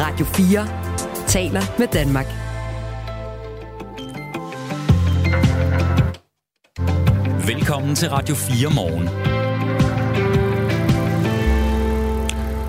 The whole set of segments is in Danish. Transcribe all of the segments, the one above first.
Radio 4 taler med Danmark. Velkommen til Radio 4 morgen.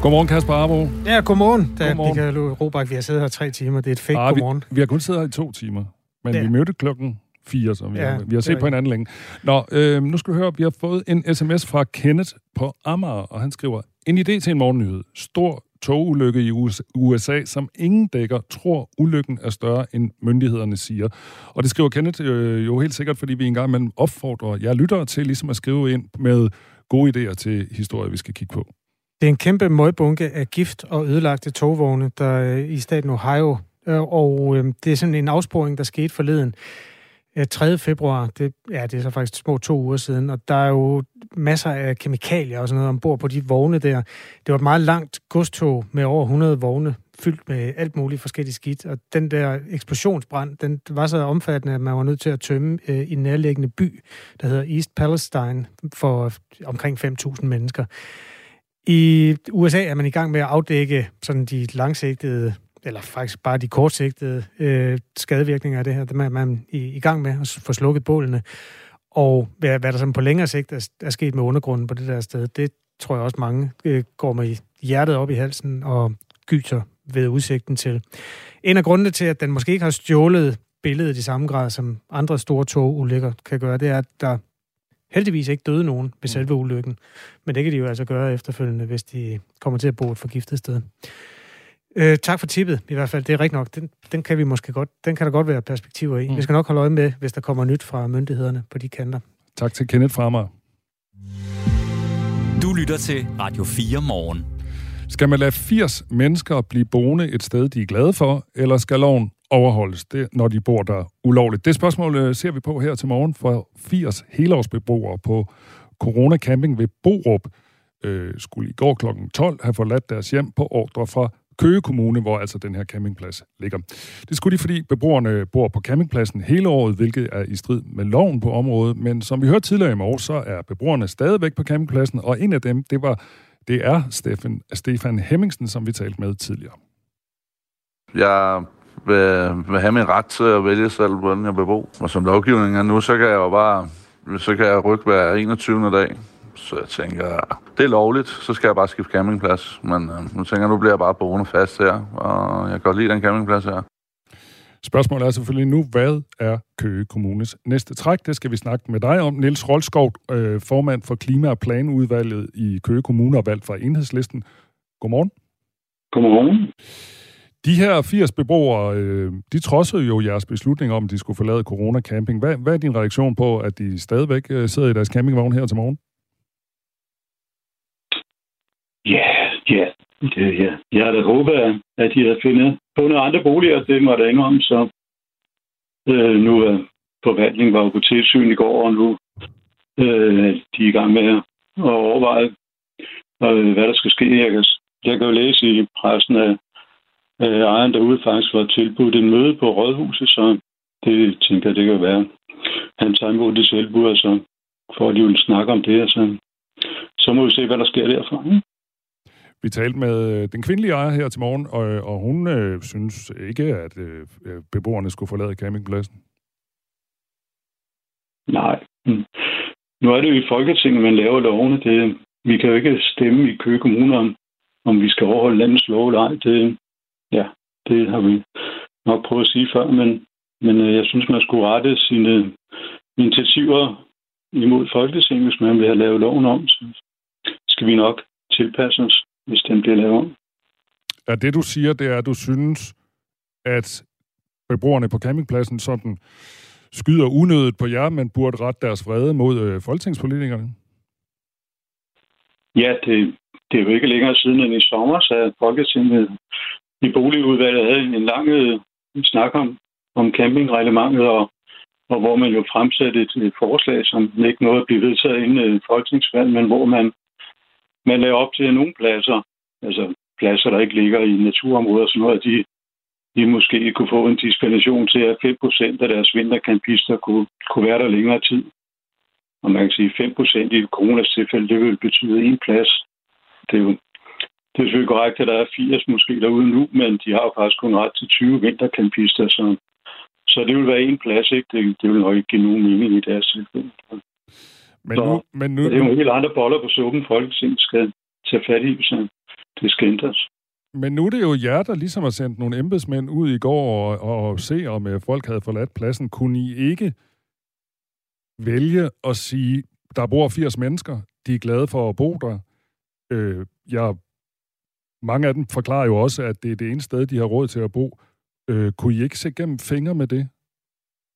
Godmorgen, Kasper Arbo. Ja, godmorgen. Da Godmorgen. Michael Robach, vi har siddet her tre timer. Det er et fake Ah, godmorgen. vi, vi har kun siddet her i to timer, men Ja. vi mødte klokken fire, så vi, Ja, har, vi har set på hinanden længe. Nå, øh, nu skal du høre, vi har fået en sms fra Kenneth på Amager, og han skriver, en idé til en morgennyhed. Stor togulykke i USA, som ingen dækker, tror ulykken er større end myndighederne siger. Og det skriver Kenneth øh, jo helt sikkert, fordi vi engang imellem opfordrer jer lyttere til ligesom at skrive ind med gode idéer til historier, vi skal kigge på. Det er en kæmpe møgbunke af gift og ødelagte togvogne, der øh, i staten Ohio. Øh, Og øh, det er sådan en afsporing, der skete forleden. 3. februar, det, ja, det er så faktisk små to uger siden, og der er jo masser af kemikalier og sådan noget ombord på de vogne der. Det var et meget langt godstog med over 100 vogne, fyldt med alt muligt forskelligt skidt, og den der eksplosionsbrand, den var så omfattende, at man var nødt til at tømme øh, i en nærliggende by, der hedder East Palestine, for omkring 5.000 mennesker. I USA er man i gang med at afdække sådan de langsigtede, eller faktisk bare de kortsigtede øh, skadevirkninger af det her. Dem er man i, i gang med at få slukket bålene. Og hvad, hvad der sådan på længere sigt er, er sket med undergrunden på det der sted, det tror jeg også mange øh, går med hjertet op i halsen og gyser ved udsigten til. En af grundene til, at den måske ikke har stjålet billedet i samme grad, som andre store togulykker kan gøre, det er, at der heldigvis ikke døde nogen ved selve ulykken. Men det kan de jo altså gøre efterfølgende, hvis de kommer til at bo et forgiftet sted. Øh, tak for tippet, i hvert fald. Det er rigtigt nok. Den, den, kan vi måske godt, den kan der godt være perspektiver i. Mm. Vi skal nok holde øje med, hvis der kommer nyt fra myndighederne på de kanter. Tak til Kenneth fra Amager. Du lytter til Radio 4 morgen. Skal man lade 80 mennesker blive boende et sted, de er glade for, eller skal loven overholdes, det, når de bor der ulovligt? Det spørgsmål øh, ser vi på her til morgen for 80 helårsbeboere på Corona Camping ved Borup. Øh, skulle i går kl. 12 have forladt deres hjem på ordre fra Køge Kommune, hvor altså den her campingplads ligger. Det skulle de, fordi beboerne bor på campingpladsen hele året, hvilket er i strid med loven på området. Men som vi hørte tidligere i morgen, så er beboerne stadigvæk på campingpladsen, og en af dem, det var det er Stefan, Stefan Hemmingsen, som vi talte med tidligere. Jeg vil, vil have min ret til at vælge selv, hvordan jeg vil bo. Og som lovgivningen er nu, så kan jeg jo bare så kan jeg rykke hver 21. dag. Så jeg tænker, det er lovligt, så skal jeg bare skifte campingplads. Men øh, nu tænker jeg, nu bliver jeg bare boende fast her, og jeg kan godt lide den campingplads her. Spørgsmålet er selvfølgelig nu, hvad er Køge Kommunes næste træk? Det skal vi snakke med dig om. Niels Rolskov, øh, formand for Klima- og Planudvalget i Køge Kommune og valgt fra Enhedslisten. Godmorgen. Godmorgen. De her 80 beboere, øh, de trodsede jo jeres beslutning om, at de skulle forlade Corona Camping. Hvad, hvad er din reaktion på, at de stadigvæk øh, sidder i deres campingvogn her til morgen? Ja, ja. Det, ja. Jeg havde håbet, at- de havde fundet, fundet andre boliger. Det må jeg da indrømme. Så øh, nu øh, er forvandlingen var jo på tilsyn i går, og nu øh, er de er i gang med at overveje, øh, hvad der skal ske. Jeg kan, jeg kan jo læse i pressen, at øh, ejeren derude faktisk var tilbudt en møde på Rådhuset, så det tænker jeg, det kan være. Han tager imod det tilbud, og så får de jo en snak om det, og så, så må vi se, hvad der sker derfra. Ikke? Vi talte med øh, den kvindelige ejer her til morgen, og, øh, og hun øh, synes ikke, at øh, øh beboerne skulle forlade campingpladsen. Nej. Hm. Nu er det jo i Folketinget, man laver lovene. Det, vi kan jo ikke stemme i Køge Kommune om, om vi skal overholde landets lov eller ej. Det, ja, det har vi nok prøvet at sige før, men, men jeg synes, man skulle rette sine initiativer imod Folketinget, hvis man vil have lavet loven om. Så skal vi nok tilpasse os, hvis den bliver lavet om. Er det, du siger, det er, at du synes, at beboerne på campingpladsen sådan skyder unødigt på jer, men burde rette deres vrede mod øh, folketingspolitikerne? Ja, det, det er jo ikke længere siden end i sommer, så Folketinget i boligudvalget havde en lang øh, snak om, om campingreglementet, og, og hvor man jo fremsatte et, et forslag, som ikke nåede at blive vedtaget inden øh, folketingsvalg, men hvor man, man lagde øh, op til at nogle pladser, altså pladser, der ikke ligger i naturområder og sådan noget, de, de måske kunne få en dispensation til, at 5% af deres vintercampister kunne, kunne være der længere tid. Og man kan sige, at 5% i coronas tilfælde, det vil betyde en plads. Det er jo, det er selvfølgelig korrekt, at der er 80 måske derude nu, men de har jo faktisk kun ret til 20 vintercampister, så, så det vil være en plads, ikke? Det, det vil nok ikke give nogen mening i deres tilfælde. Men Så- nu, men nu, Det er jo helt andre boller på suppen, Folketinget skal tage fat i, så det skal ændres. Men nu er det jo jer, der ligesom har sendt nogle embedsmænd ud i går og, og se, om øh, folk havde forladt pladsen. Kunne I ikke vælge at sige, der bor 80 mennesker, de er glade for at bo der. Øh, jeg, mange af dem forklarer jo også, at det er det ene sted, de har råd til at bo. Øh, kunne I ikke se gennem fingre med det?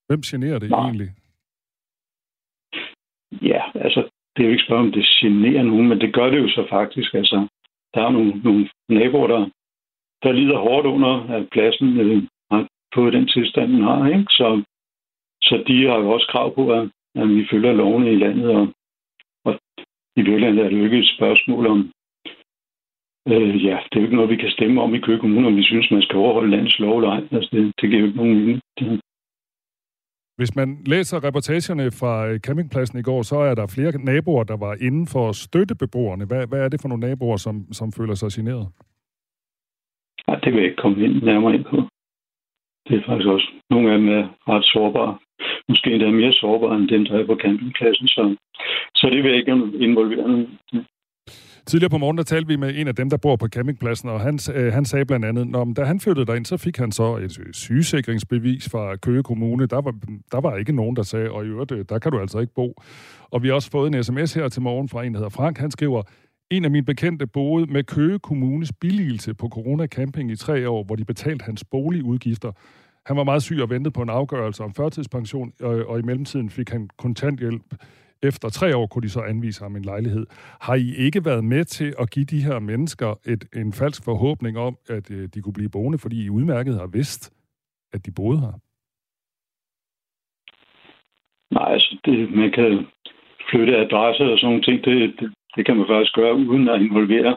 Hvem generer det Nej. egentlig? Ja, altså, det er jo ikke spørgsmål, om det generer nogen, men det gør det jo så faktisk. Altså, der er nogle, nogle naboer, der, der lider hårdt under, at pladsen øh, har fået den tilstand, den har. Ikke? Så, så de har jo også krav på, at, at vi følger lovene i landet, og, og i virkeligheden er det jo ikke et spørgsmål om, øh, ja, det er jo ikke noget, vi kan stemme om i Køge Kommune, om vi synes, man skal overholde landets lov eller ej. Altså, det, det giver jo ikke nogen mening. Det, hvis man læser reportagerne fra øh, campingpladsen i går, så er der flere naboer, der var inden for at støtte beboerne. Hvad, hvad er det for nogle naboer, som, som føler sig generet? Ja, det vil jeg ikke komme ind nærmere ind på. Det er faktisk også, nogle af dem er ret sårbare. Måske endda mere sårbare end dem, der er på campingpladsen. Så, så det vil jeg ikke involvere nogen. Tidligere på morgen, der talte vi med en af dem, der bor på campingpladsen, og han, øh, han sagde blandt andet, når da han flyttede derind, så fik han så et sygesikringsbevis fra Køge Kommune. Der var, der var ikke nogen, der sagde, og i øvrigt, øh, der kan du altså ikke bo. Og vi har også fået en sms her til morgen fra en, der hedder Frank. Han skriver, en af mine bekendte boede med Køge Kommunes billigelse på Corona Camping i tre år, hvor de betalte hans boligudgifter. Han var meget syg og ventede på en afgørelse om førtidspension, og, og i mellemtiden fik han kontanthjælp. Efter tre år kunne de så anvise ham en lejlighed. Har I ikke været med til at give de her mennesker et, en falsk forhåbning om, at øh, de kunne blive boende, fordi I udmærket har vidst, at de boede her? Nej, altså, det, man kan flytte adresser og sådan nogle ting. Det, det, det kan man faktisk gøre uden at involvere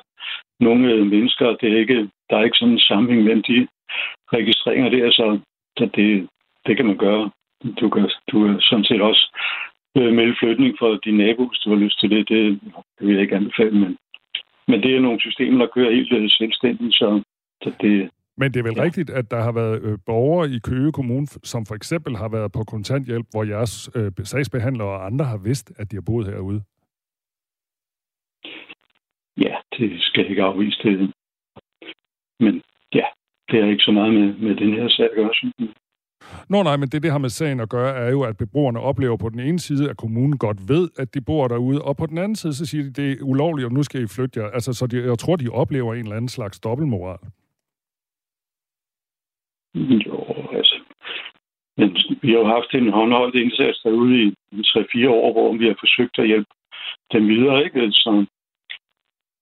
nogle øh, mennesker. Det er ikke, der er ikke sådan en sammenhæng mellem de registreringer der, så, så det, det kan man gøre. Du kan, du kan sådan set også øh, melde flytning for din nabo, hvis du har lyst til det. Det, det vil jeg ikke anbefale, men, men det er nogle systemer, der kører helt øh, selvstændigt, så, så det, Men det er vel ja. Rigtigt, at der har været øh, borgere i Køge Kommune, som for eksempel har været på kontanthjælp, hvor jeres øh, sagsbehandlere og andre har vidst, at de har boet herude. ja, det skal jeg ikke afvise det. Men ja, det er ikke så meget med, med den her sag at gøre. synes jeg. Nå nej, men det, det har med sagen at gøre, er jo, at beboerne oplever på den ene side, at kommunen godt ved, at de bor derude, og på den anden side, så siger de, det er ulovligt, og nu skal I flytte jer. Altså, så de, jeg tror, de oplever en eller anden slags dobbeltmoral. Jo, altså. Men vi har jo haft en håndholdt indsats derude i 3-4 år, hvor vi har forsøgt at hjælpe dem videre, ikke? Så,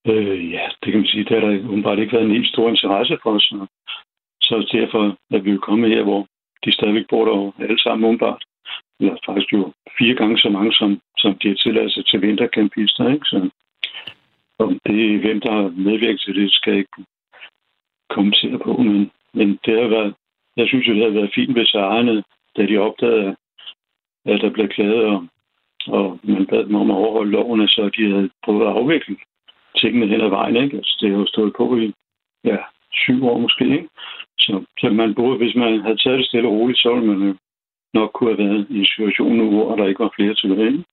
øh, ja, det kan man sige, der har der åbenbart ikke været en helt stor interesse for os. Så, så derfor er vi jo kommet her, hvor de stadigvæk bor der alle sammen åbenbart. Eller faktisk jo fire gange så mange, som, som de har tilladelse til vintercampister, ikke? Så, om det er hvem, der har medvirket til det, skal jeg ikke kommentere på, men, men det har været, jeg synes jo, det havde været fint, hvis ejerne, da de opdagede, at der blev klaget, om, og man bad dem om at overholde lovene, så de havde prøvet at afvikle tingene hen ad vejen. Ikke? Altså, det har jo stået på i ja, syv år måske. Ikke? Så, så man burde, hvis man havde taget det stille og roligt, så ville man nok kunne have været i en situation nu, hvor der ikke var flere tilbage.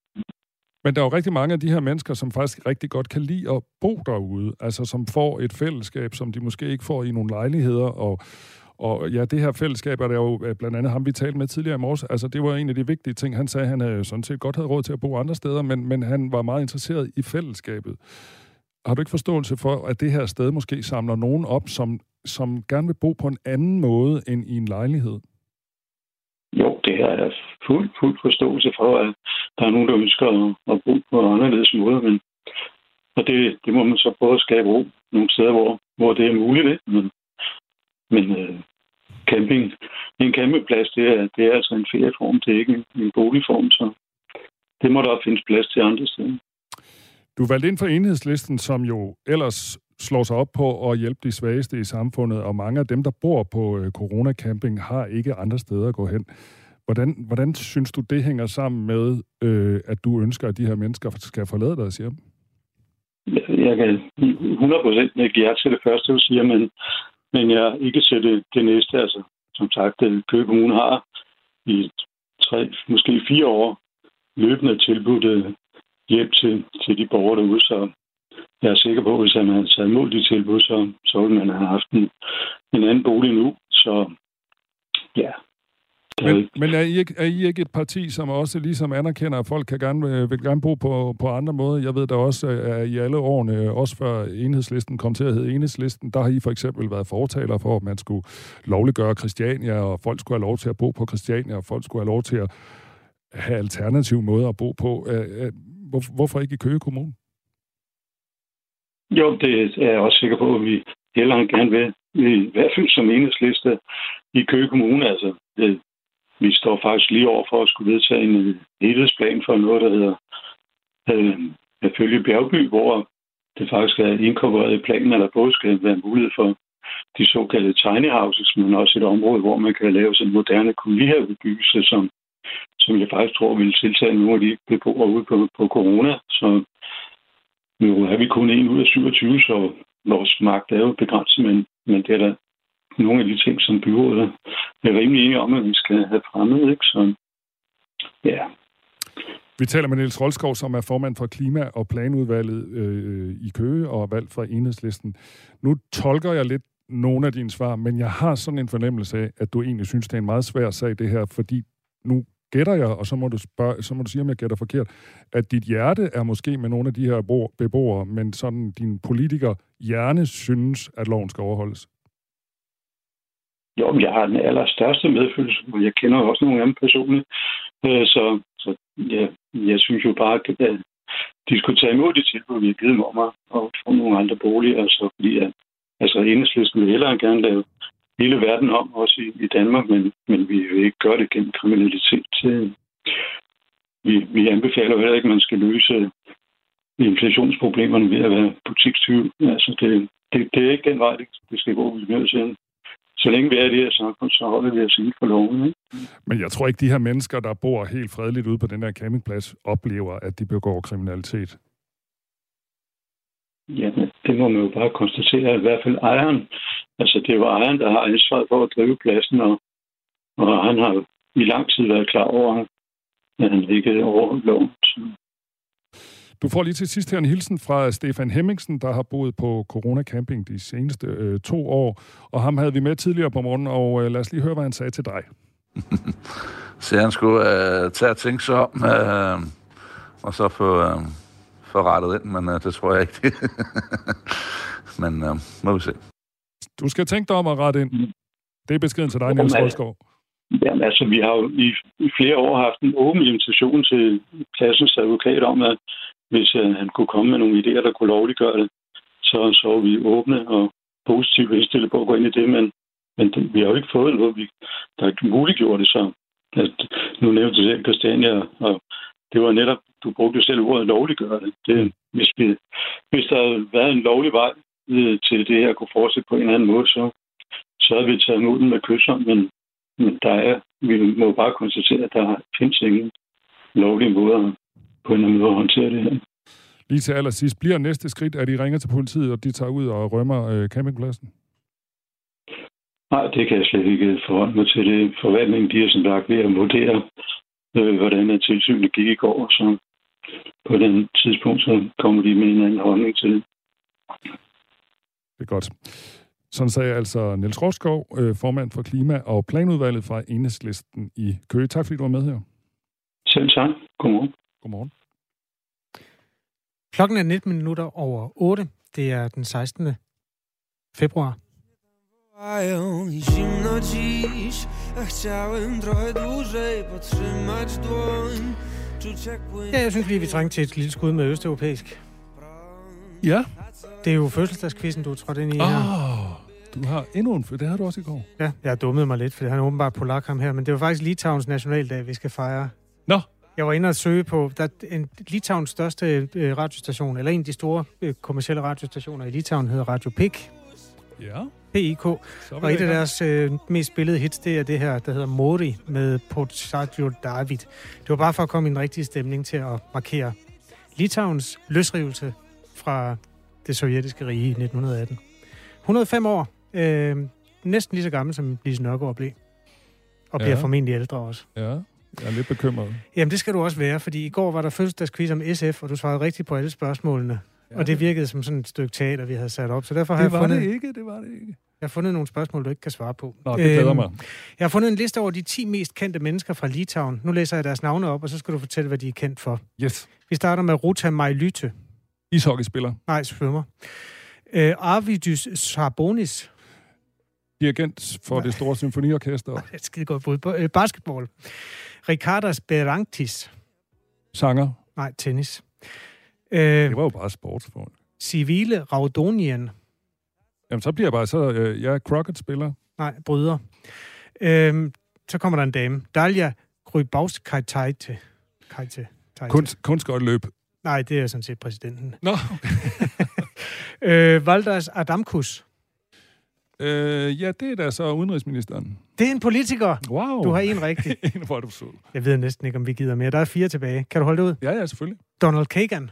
Men der er jo rigtig mange af de her mennesker, som faktisk rigtig godt kan lide at bo derude. Altså som får et fællesskab, som de måske ikke får i nogle lejligheder. Og, og ja, det her fællesskab er der jo øh, blandt andet ham, vi talte med tidligere i morges. Altså det var en af de vigtige ting. Han sagde, at han øh, sådan set godt havde råd til at bo andre steder, men, men han var meget interesseret i fællesskabet. Har du ikke forståelse for, at det her sted måske samler nogen op, som, som gerne vil bo på en anden måde end i en lejlighed? Jo, det her er fuld, fuld forståelse for, at der er nogen, der ønsker at, at bo på anderledes måder, men og det, det må man så prøve at skabe ro nogle steder, hvor, hvor det er muligt. Ikke? Men, men øh, camping, en campingplads, det er, det er altså en ferieform, det er ikke en, en boligform, så det må der findes plads til andre steder. Du er valgt ind for enhedslisten, som jo ellers slår sig op på at hjælpe de svageste i samfundet, og mange af dem, der bor på øh, coronacamping, har ikke andre steder at gå hen. Hvordan, hvordan synes du, det hænger sammen med, øh, at du ønsker, at de her mennesker skal forlade deres hjem? jeg, kan 100% give jer til det første, du siger, men, men jeg ikke til det, det næste. Altså, som sagt, Køge Kommune har i tre, måske fire år løbende tilbudt øh, hjælp til, til de borgere derude, så jeg er sikker på, at hvis han havde taget imod de tilbud, så, så ville man have haft en, en anden bolig nu. Så ja, men, men er, I ikke, er I ikke et parti, som også ligesom anerkender, at folk kan gerne, vil gerne bo på, på andre måder? Jeg ved da også, at i alle årene, også før enhedslisten kom til at hedde enhedslisten, der har I for eksempel været fortaler for, at man skulle lovliggøre Christiania, og folk skulle have lov til at bo på Christiania, og folk skulle have lov til at have alternative måder at bo på. Hvorfor ikke i Køge Kommune? Jo, det er jeg også sikker på, at vi hellere gerne vil. I hvert fald som enhedsliste i Køge Kommune. Altså, det, vi står faktisk lige over for at skulle vedtage en helhedsplan for noget, der hedder øh, følge Bjergby, hvor det faktisk er inkorporeret i planen, at der både skal være mulighed for de såkaldte tiny houses, men også et område, hvor man kan lave sådan moderne kolonihavebebyggelse, som, som jeg faktisk tror vil tiltage nogle af de beboere ude på, på corona. Så nu er vi kun en ud af 27, så vores magt er jo begrænset, men, men det er da nogle af de ting, som byrådet er rimelig enige om, at vi skal have fremmet. Ikke? Så, ja. Vi taler med Niels Rolskov, som er formand for Klima- og Planudvalget øh, i Køge og valgt fra Enhedslisten. Nu tolker jeg lidt nogle af dine svar, men jeg har sådan en fornemmelse af, at du egentlig synes, det er en meget svær sag, det her, fordi nu gætter jeg, og så må, du spørge, så må du sige, om jeg gætter forkert, at dit hjerte er måske med nogle af de her beboere, men sådan din politiker hjerne synes, at loven skal overholdes. Jo, jeg har den allerstørste medfølelse, og jeg kender også nogle af dem personligt. Øh, så, så ja, jeg synes jo bare, at de skulle tage imod de tilbud, vi har givet dem om at, få nogle andre boliger. Så fordi at, altså enhedslisten vil hellere gerne lave hele verden om, også i, i Danmark, men, men vi vil ikke gøre det gennem kriminalitet. Vi, vi anbefaler heller ikke, at man skal løse inflationsproblemerne ved at være butikstyv. Altså det, det, det er ikke den vej, det skal gå. Vi er nødt til så længe vi er i det her samfund, så holder vi os inden for loven. Ikke? Men jeg tror ikke, de her mennesker, der bor helt fredeligt ude på den her campingplads, oplever, at de begår kriminalitet. Ja, det må man jo bare konstatere, at i hvert fald ejeren, altså det er jo ejeren, der har ansvaret for at drive pladsen, og, og han har i lang tid været klar over, at han ikke overholdt loven. Så du får lige til sidst her en hilsen fra Stefan Hemmingsen, der har boet på Corona Camping de seneste øh, to år. Og ham havde vi med tidligere på morgen, og øh, lad os lige høre, hvad han sagde til dig. så han skulle øh, tage at tænke sig om, øh, og så få, øh, få rettet ind, men øh, det tror jeg ikke. men øh, må vi se. Du skal tænke dig om at rette ind. Det er beskeden til dig, Niels Rolskov. Jamen altså, vi har jo i, i flere år haft en åben invitation til klassens advokat om, at hvis uh, han kunne komme med nogle idéer, der kunne lovliggøre det, så, så er vi åbne og positivt indstillet på at gå ind i det, men, men det, vi har jo ikke fået noget, vi, der har muliggjort det, så at, nu nævnte du selv Christiania, og det var netop, du brugte selv ordet lovliggøre det. det hvis, vi, hvis der havde været en lovlig vej øh, til det her kunne fortsætte på en eller anden måde, så, så havde vi taget imod den med kysser, men, men der er, vi må bare konstatere, at der findes ingen lovlige måder på en måde at håndtere det her. Lige til allersidst, bliver næste skridt, at I ringer til politiet, og de tager ud og rømmer øh, campingpladsen? Nej, det kan jeg slet ikke forholde mig til. Det forvaltningen, de er som sagt ved at vurdere, øh, hvordan tilsynet gik i går, så på den tidspunkt, så kommer de med en anden holdning til det. Det er godt. Sådan sagde altså Niels Rovskov, øh, formand for Klima- og Planudvalget fra Enhedslisten i Køge. Tak fordi du var med her. Selv tak. Godmorgen. Godmorgen. Klokken er 19 minutter over 8. Det er den 16. februar. Zimno dziś, a chciałem trochę dłużej podtrzymać dłoń. Ja, jeg synes lige, vi trængte til et lille skud med østeuropæisk. Ja. Det er jo fødselsdagskvisten, du er trådt ind i oh, her. Du har endnu en det har du også i går. Ja, jeg dummede mig lidt, for han er åbenbart polak ham her, men det var faktisk Litauens nationaldag, vi skal fejre. Nå. Jeg var inde og søge på, der er en, Litauens største øh, radiostation, eller en af de store øh, kommercielle radiostationer i Litauen hedder Radio PIK. Ja. PIK. Og et af deres øh, mest spillede hits, det er det her, der hedder Mori med Potsatjo David. Det var bare for at komme i en rigtig stemning til at markere Litauens løsrivelse fra det sovjetiske rige i 1918. 105 år. Øh, næsten lige så gammel som Lise Nørgaard blev. Og bliver Ja. formentlig ældre også. Ja, jeg er lidt bekymret. Jamen, det skal du også være, fordi i går var der fødselsdagsquiz om SF, og du svarede rigtigt på alle spørgsmålene. Ja, og det virkede som sådan et stykke teater, vi havde sat op. Så derfor har Det jeg fundet, det ikke, det var det ikke. jeg har fundet nogle spørgsmål, du ikke kan svare på. Nå, det glæder Øhm, mig. Jeg har fundet en liste over de 10 mest kendte mennesker fra Litauen. Nu læser jeg deres navne op, og så skal du fortælle, hvad de er kendt for. Yes. Vi starter med Ruta Majlytte. Ishockeyspiller. Nej, svømmer. Øh, Arvidus Sarbonis. Dirigent for det store symfoniorkester. Et skide godt bud på. Øh, basketball. Ricardas Beranktis. Sanger. Nej, tennis. Øh, Det var jo bare sportsfolk. Civile Raudonien. Jamen, så bliver jeg bare så... Øh, jeg er Crockett-spiller. Nej, bryder. Øhm, så kommer der en dame. Dalia Grybauskajtajte. Kunst, kunstskøjteløb. Nej, det er sådan set præsidenten. Nå, Øh, Valders Adamkus. øh, ja, det er da så udenrigsministeren. Det er en politiker. Wow. Du har en rigtig. en, hvor er du sød. Jeg ved næsten ikke, om vi gider mere. Der er fire tilbage. Kan du holde det ud? Ja, ja, selvfølgelig. Donald Kagan.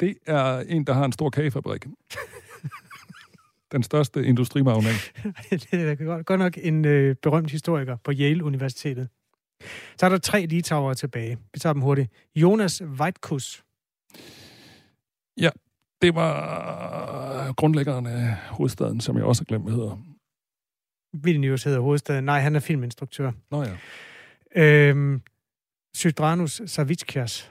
Det er en, der har en stor kagefabrik. Den største industrimagnat. det er godt, godt nok en øh, berømt historiker på Yale Universitetet. Så er der tre litauere tilbage. Vi tager dem hurtigt. Jonas Vaitkus. Det var grundlæggeren af hovedstaden, som jeg også har glemt, hvad hedder. Vilnius hedder hovedstaden. Nej, han er filminstruktør. Nå ja. Øhm, Sydranus Savitskias.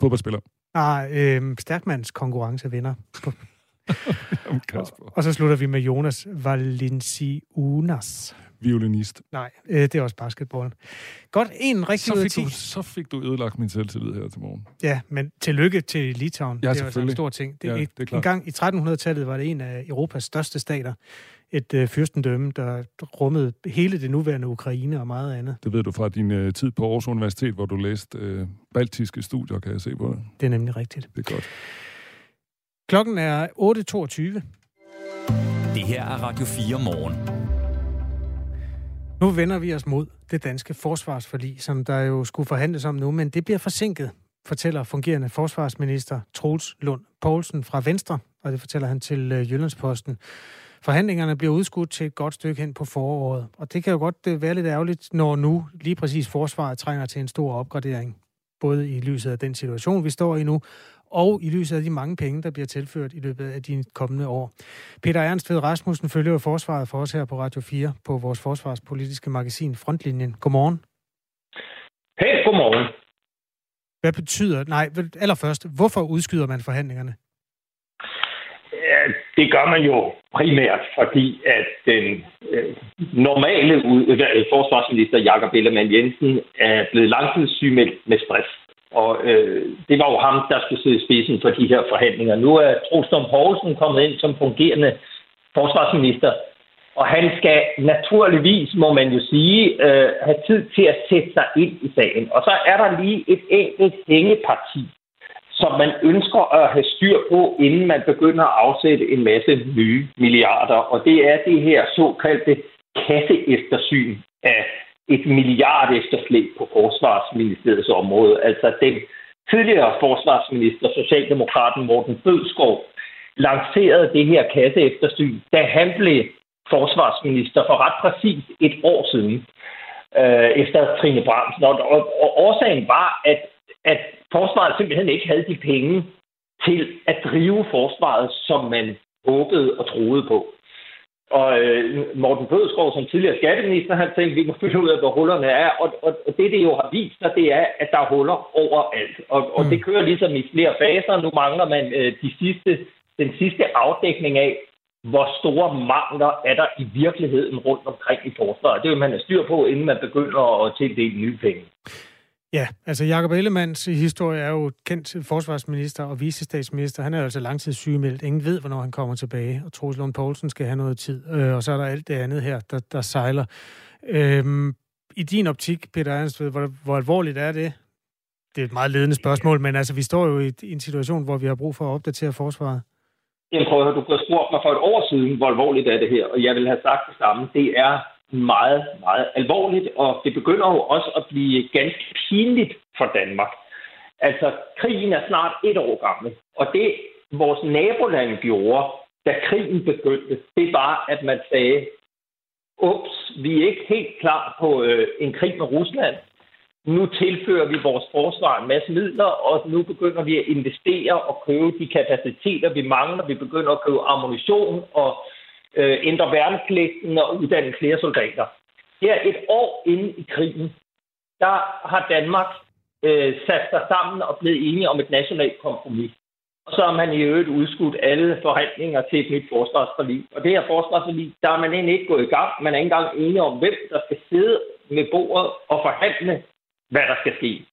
Fodboldspiller. Nej, øhm, Stærkmands konkurrencevinder. Kasper. Og så slutter vi med Jonas Valenciunas. Violinist. Nej, øh, det er også basketball. Godt, en rigtig Så fik, 10. du, så fik du ødelagt min selvtillid her til morgen. Ja, men tillykke til Litauen. Ja, det er altså en stor ting. Det, Ja, ja, det er klart. en gang i 1300-tallet var det en af Europas største stater. Et øh, fyrstendømme, der rummede hele det nuværende Ukraine og meget andet. Det ved du fra din øh, tid på Aarhus Universitet, hvor du læste øh, baltiske studier, kan jeg se på det. Det er nemlig rigtigt. Det er godt. Klokken er 8.22. Det her er Radio 4 morgen. Nu vender vi os mod det danske forsvarsforlig, som der jo skulle forhandles om nu, men det bliver forsinket, fortæller fungerende forsvarsminister Troels Lund Poulsen fra Venstre, og det fortæller han til øh, Jyllandsposten. Forhandlingerne bliver udskudt til et godt stykke hen på foråret, og det kan jo godt øh, være lidt ærgerligt, når nu lige præcis forsvaret trænger til en stor opgradering. Både i lyset af den situation, vi står i nu, og i lyset af de mange penge, der bliver tilført i løbet af de kommende år. Peter Ernst ved Rasmussen følger jo forsvaret for os her på Radio 4 på vores forsvarspolitiske magasin Frontlinjen. Godmorgen. Hey, godmorgen. Hvad betyder... Nej, allerførst, hvorfor udskyder man forhandlingerne? Ja, det gør man jo primært, fordi at den øh, normale ud, øh, forsvarsminister Jakob Ellemann Jensen er blevet langtidssygemeldt med stress. Og øh, det var jo ham, der skulle sidde i spidsen for de her forhandlinger. Nu er Trostrøm Poulsen kommet ind som fungerende forsvarsminister, og han skal naturligvis, må man jo sige, øh, have tid til at sætte sig ind i sagen. Og så er der lige et enkelt hængeparti, som man ønsker at have styr på, inden man begynder at afsætte en masse nye milliarder. Og det er det her såkaldte kasseeftersyn af et milliard efterslæb på Forsvarsministeriets område. Altså den tidligere forsvarsminister, Socialdemokraten Morten Bødskov, lancerede det her kasseeftersyn, da han blev forsvarsminister for ret præcis et år siden, øh, efter Trine Bramsen. Og, og, og årsagen var, at, at forsvaret simpelthen ikke havde de penge til at drive forsvaret, som man håbede og troede på. Og øh, Morten Bødskov som tidligere skatteminister, han tænkte, vi må finde ud af, hvor hullerne er. Og, og, og det, det jo har vist sig, det er, at der er huller overalt. Og, og det kører ligesom i flere faser. Nu mangler man øh, de sidste, den sidste afdækning af, hvor store mangler er der i virkeligheden rundt omkring i forsvaret. Det vil man have styr på, inden man begynder at tildele nye penge. Ja, altså Jakob Ellemanns historie er jo kendt forsvarsminister og vicestatsminister. Han er jo altså langtidssygemeldt. Ingen ved, hvornår han kommer tilbage, og Troels Lund Poulsen skal have noget tid. Øh, og så er der alt det andet her, der, der sejler. Øhm, I din optik, Peter Ernst, hvor, hvor alvorligt er det? Det er et meget ledende spørgsmål, men altså, vi står jo i, i en situation, hvor vi har brug for at opdatere forsvaret. Jamen prøv at høre, du kunne have spurgt mig for et år siden, hvor alvorligt er det her, og jeg vil have sagt det samme. Det er meget, meget alvorligt, og det begynder jo også at blive ganske pinligt for Danmark, Altså, krigen er snart et år gammel, og det vores naboland gjorde, da krigen begyndte, det var, at man sagde, ups, vi er ikke helt klar på øh, en krig med Rusland. Nu tilfører vi vores forsvar en masse midler, og nu begynder vi at investere og købe de kapaciteter, vi mangler. Vi begynder at købe ammunition og øh, ændre værnepligten og uddanne flere soldater. Her et år inde i krigen, der har Danmark øh, sat sig sammen og blevet enige om et nationalt kompromis. Og så har man i øvrigt udskudt alle forhandlinger til et nyt forsvarsforlig. Og det her forsvarsforlig, der er man egentlig ikke gået i gang. Man er ikke engang enige om, hvem der skal sidde med bordet og forhandle, hvad der skal ske.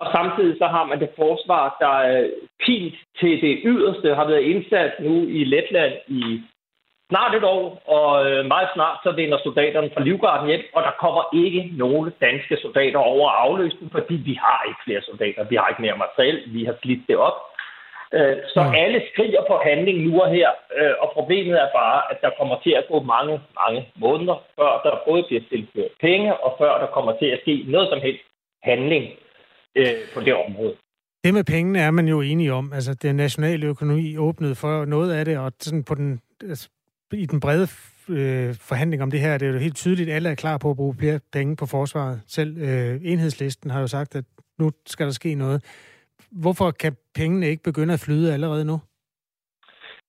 Og samtidig så har man det forsvar, der øh, er pint til det yderste, har været indsat nu i Letland i snart et år, og øh, meget snart så vender soldaterne fra Livgarden hjem, og der kommer ikke nogen danske soldater over at afløse dem, fordi vi har ikke flere soldater, vi har ikke mere materiel, vi har slidt det op. Øh, så mm. alle skriger på handling nu og her, øh, og problemet er bare, at der kommer til at gå mange, mange måneder, før der både bliver tilført penge, og før der kommer til at ske noget som helst handling på det område. Det med pengene er man jo enige om. Altså, den nationale økonomi åbnede for noget af det, og sådan på den, altså, i den brede øh, forhandling om det her, det er jo helt tydeligt, at alle er klar på at bruge flere penge på forsvaret. Selv øh, enhedslisten har jo sagt, at nu skal der ske noget. Hvorfor kan pengene ikke begynde at flyde allerede nu?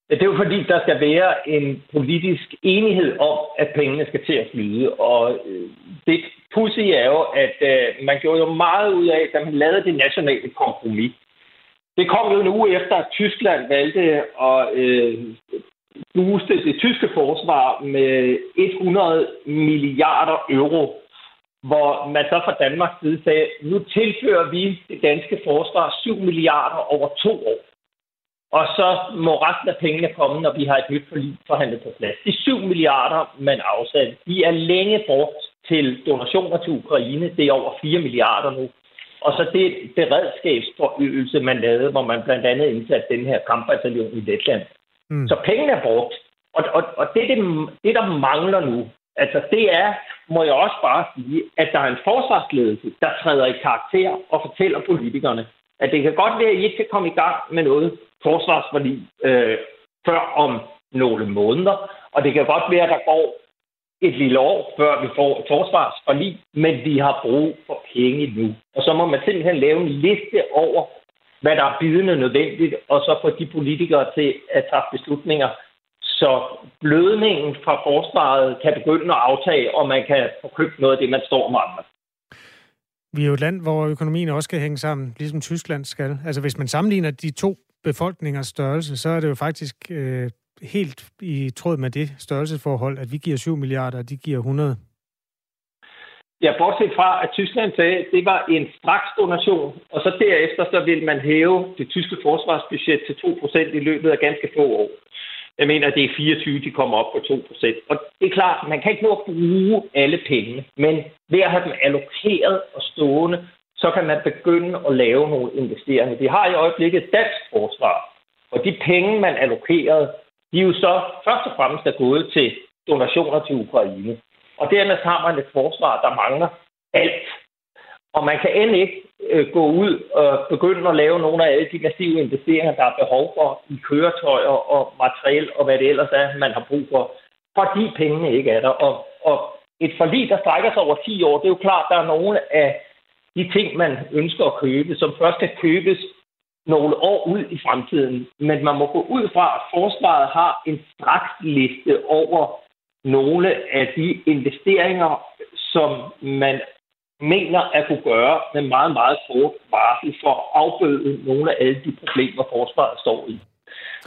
Det er jo fordi, der skal være en politisk enighed om, at pengene skal til at flyde. Og øh, det pussy er jo, at øh, man gjorde jo meget ud af, da man lavede det nationale kompromis. Det kom jo en uge efter, at Tyskland valgte at øh, booste det tyske forsvar med 100 milliarder euro, hvor man så fra Danmarks side sagde, nu tilfører vi det danske forsvar 7 milliarder over to år. Og så må resten af pengene komme, når vi har et nyt forlig forhandlet på plads. De 7 milliarder, man afsatte, de er længe brugt til donationer til Ukraine. Det er over 4 milliarder nu. Og så det beredskabsforøgelse, man lavede, hvor man blandt andet indsatte den her kampbataljon i Letland. Mm. Så pengene er brugt. Og, og, og det, det, det, der mangler nu, altså det er, må jeg også bare sige, at der er en forsvarsledelse, der træder i karakter og fortæller politikerne, at det kan godt være, at I ikke kan komme i gang med noget forsvarsforlig øh, før om nogle måneder, og det kan godt være, at der går et lille år, før vi får et forsvarsforlig, men vi har brug for penge nu. Og så må man simpelthen lave en liste over, hvad der er bidende nødvendigt, og så få de politikere til at tage beslutninger, så blødningen fra forsvaret kan begynde at aftage, og man kan få købt noget af det, man står med andre. Vi er jo et land, hvor økonomien også skal hænge sammen, ligesom Tyskland skal. Altså hvis man sammenligner de to befolkningers størrelse, så er det jo faktisk øh, helt i tråd med det størrelsesforhold, at vi giver 7 milliarder, og de giver 100 Ja, bortset fra, at Tyskland sagde, at det var en straks donation, og så derefter så vil man hæve det tyske forsvarsbudget til 2% i løbet af ganske få år. Jeg mener, at det er 24, de kommer op på 2%. Og det er klart, man kan ikke nå at bruge alle penge, men ved at have dem allokeret og stående, så kan man begynde at lave nogle investeringer. Vi har i øjeblikket dansk forsvar, og de penge, man allokerede, de er jo så først og fremmest er gået til donationer til Ukraine. Og dermed har man et forsvar, der mangler alt. Og man kan end ikke øh, gå ud og begynde at lave nogle af alle de massive investeringer, der er behov for i køretøjer og materiel og hvad det ellers er, man har brug for, fordi pengene ikke er der. Og, og et forlig, der strækker sig over 10 år, det er jo klart, der er nogle af de ting, man ønsker at købe, som først kan købes nogle år ud i fremtiden. Men man må gå ud fra, at forsvaret har en straksliste over nogle af de investeringer, som man mener at kunne gøre med meget, meget kort varsel for at afbøde nogle af alle de problemer, forsvaret står i.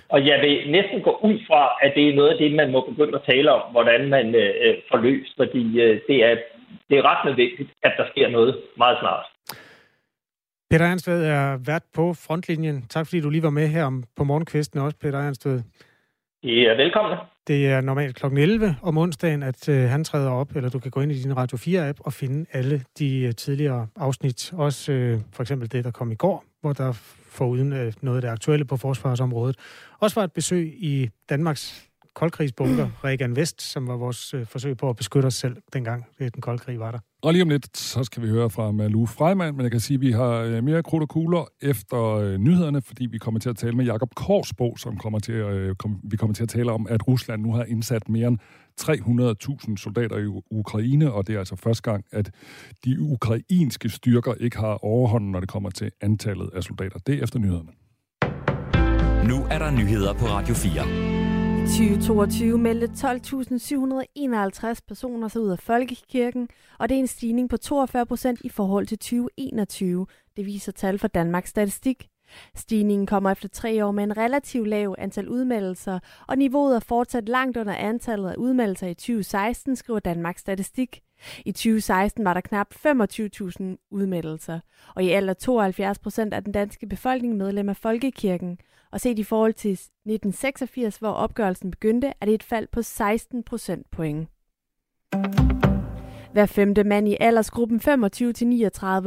Og jeg vil næsten gå ud fra, at det er noget af det, man må begynde at tale om, hvordan man øh, får løst, fordi øh, det, er, det er ret nødvendigt, at der sker noget meget snart. Peter Ernstved er vært på frontlinjen. Tak fordi du lige var med her på morgenkvisten også, Peter Ernstved. Ja, velkommen. Det er normalt kl. 11 om onsdagen, at øh, han træder op, eller du kan gå ind i din Radio 4-app og finde alle de øh, tidligere afsnit. Også øh, for eksempel det, der kom i går, hvor der foruden øh, noget af det aktuelle på forsvarsområdet, også var et besøg i Danmarks koldkrigsbunker, Regan Vest, som var vores øh, forsøg på at beskytte os selv dengang øh, den kolde krig var der. Og lige om lidt, så skal vi høre fra Malou Freimann, men jeg kan sige, at vi har øh, mere krudt og kugler efter øh, nyhederne, fordi vi kommer til at tale med Jakob Korsbo, som kommer til at, øh, kom, vi kommer til at tale om, at Rusland nu har indsat mere end 300.000 soldater i Ukraine, og det er altså første gang, at de ukrainske styrker ikke har overhånden, når det kommer til antallet af soldater. Det er efter nyhederne. Nu er der nyheder på Radio 4. 2022 meldte 12.751 personer sig ud af Folkekirken, og det er en stigning på 42 procent i forhold til 2021. Det viser tal fra Danmarks Statistik. Stigningen kommer efter tre år med en relativt lav antal udmeldelser, og niveauet er fortsat langt under antallet af udmeldelser i 2016, skriver Danmarks Statistik. I 2016 var der knap 25.000 udmeldelser, og i alder 72 procent af den danske befolkning medlem af Folkekirken. Og set i forhold til 1986, hvor opgørelsen begyndte, er det et fald på 16 procent point. Hver femte mand i aldersgruppen 25-39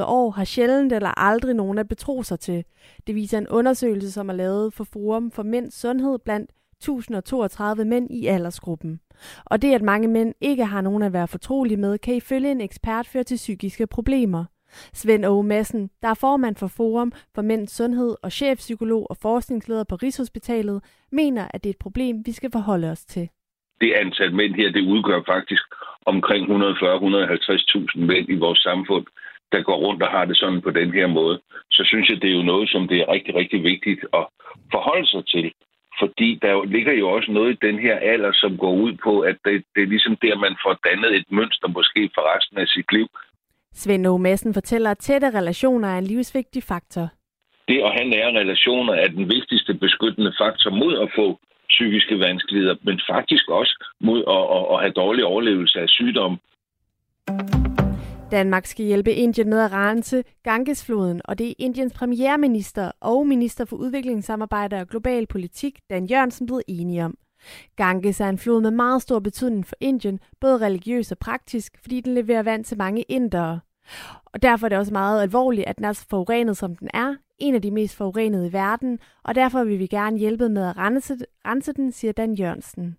år har sjældent eller aldrig nogen at betro sig til. Det viser en undersøgelse, som er lavet for Forum for Mænds Sundhed blandt 1032 mænd i aldersgruppen. Og det, at mange mænd ikke har nogen at være fortrolige med, kan ifølge en ekspert føre til psykiske problemer. Svend Åge Madsen, der er formand for Forum for Mænds Sundhed og chefpsykolog og forskningsleder på Rigshospitalet, mener, at det er et problem, vi skal forholde os til. Det antal mænd her, det udgør faktisk omkring 140-150.000 mænd i vores samfund, der går rundt og har det sådan på den her måde. Så synes jeg, det er jo noget, som det er rigtig, rigtig vigtigt at forholde sig til. Fordi der ligger jo også noget i den her alder, som går ud på, at det, det er ligesom der, man får dannet et mønster måske for resten af sit liv. Svend O. Madsen fortæller, at tætte relationer er en livsvigtig faktor. Det at have nære relationer er den vigtigste beskyttende faktor mod at få psykiske vanskeligheder, men faktisk også mod at, at, at have dårlig overlevelse af sygdom. Danmark skal hjælpe Indien med at rense Gangesfloden, og det er Indiens premierminister og minister for udviklingssamarbejde og global politik, Dan Jørgensen, blevet enige om. Ganges er en flod med meget stor betydning for Indien, både religiøs og praktisk, fordi den leverer vand til mange indere. Og derfor er det også meget alvorligt, at den er så forurenet, som den er, en af de mest forurenede i verden, og derfor vil vi gerne hjælpe med at rense, rense den, siger Dan Jørgensen.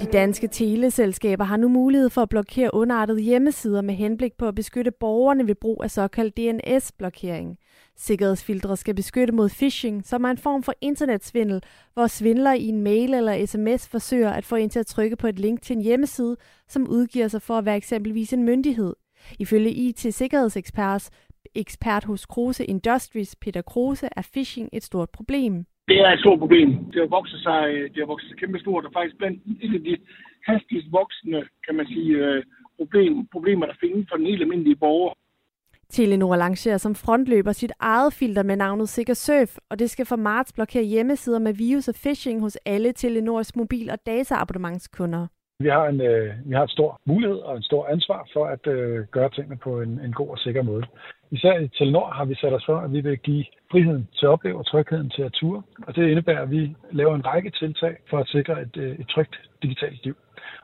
De danske teleselskaber har nu mulighed for at blokere underartede hjemmesider med henblik på at beskytte borgerne ved brug af såkaldt DNS-blokering. Sikkerhedsfiltre skal beskytte mod phishing, som er en form for internetsvindel, hvor svindler i en mail eller sms forsøger at få en til at trykke på et link til en hjemmeside, som udgiver sig for at være eksempelvis en myndighed. Ifølge IT-sikkerhedsekspert ekspert hos Kruse Industries, Peter Kruse, er phishing et stort problem. Det er et stort problem. Det har vokset sig, øh, det har vokset sig kæmpe stort, og faktisk blandt et af de hastigst voksende, kan man sige, øh, problem, problemer, der findes for den helt almindelige borger. Telenor lancerer som frontløber sit eget filter med navnet SickerSurf, og det skal for marts blokere hjemmesider med virus og phishing hos alle Telenors mobil- og dataabonnementskunder. Vi har en, øh, vi har stor mulighed og en stor ansvar for at øh, gøre tingene på en, en god og sikker måde. Især i Telenor har vi sat os for, at vi vil give friheden til at opleve og trygheden til at ture. Og det indebærer, at vi laver en række tiltag for at sikre et, øh, et trygt digitalt liv.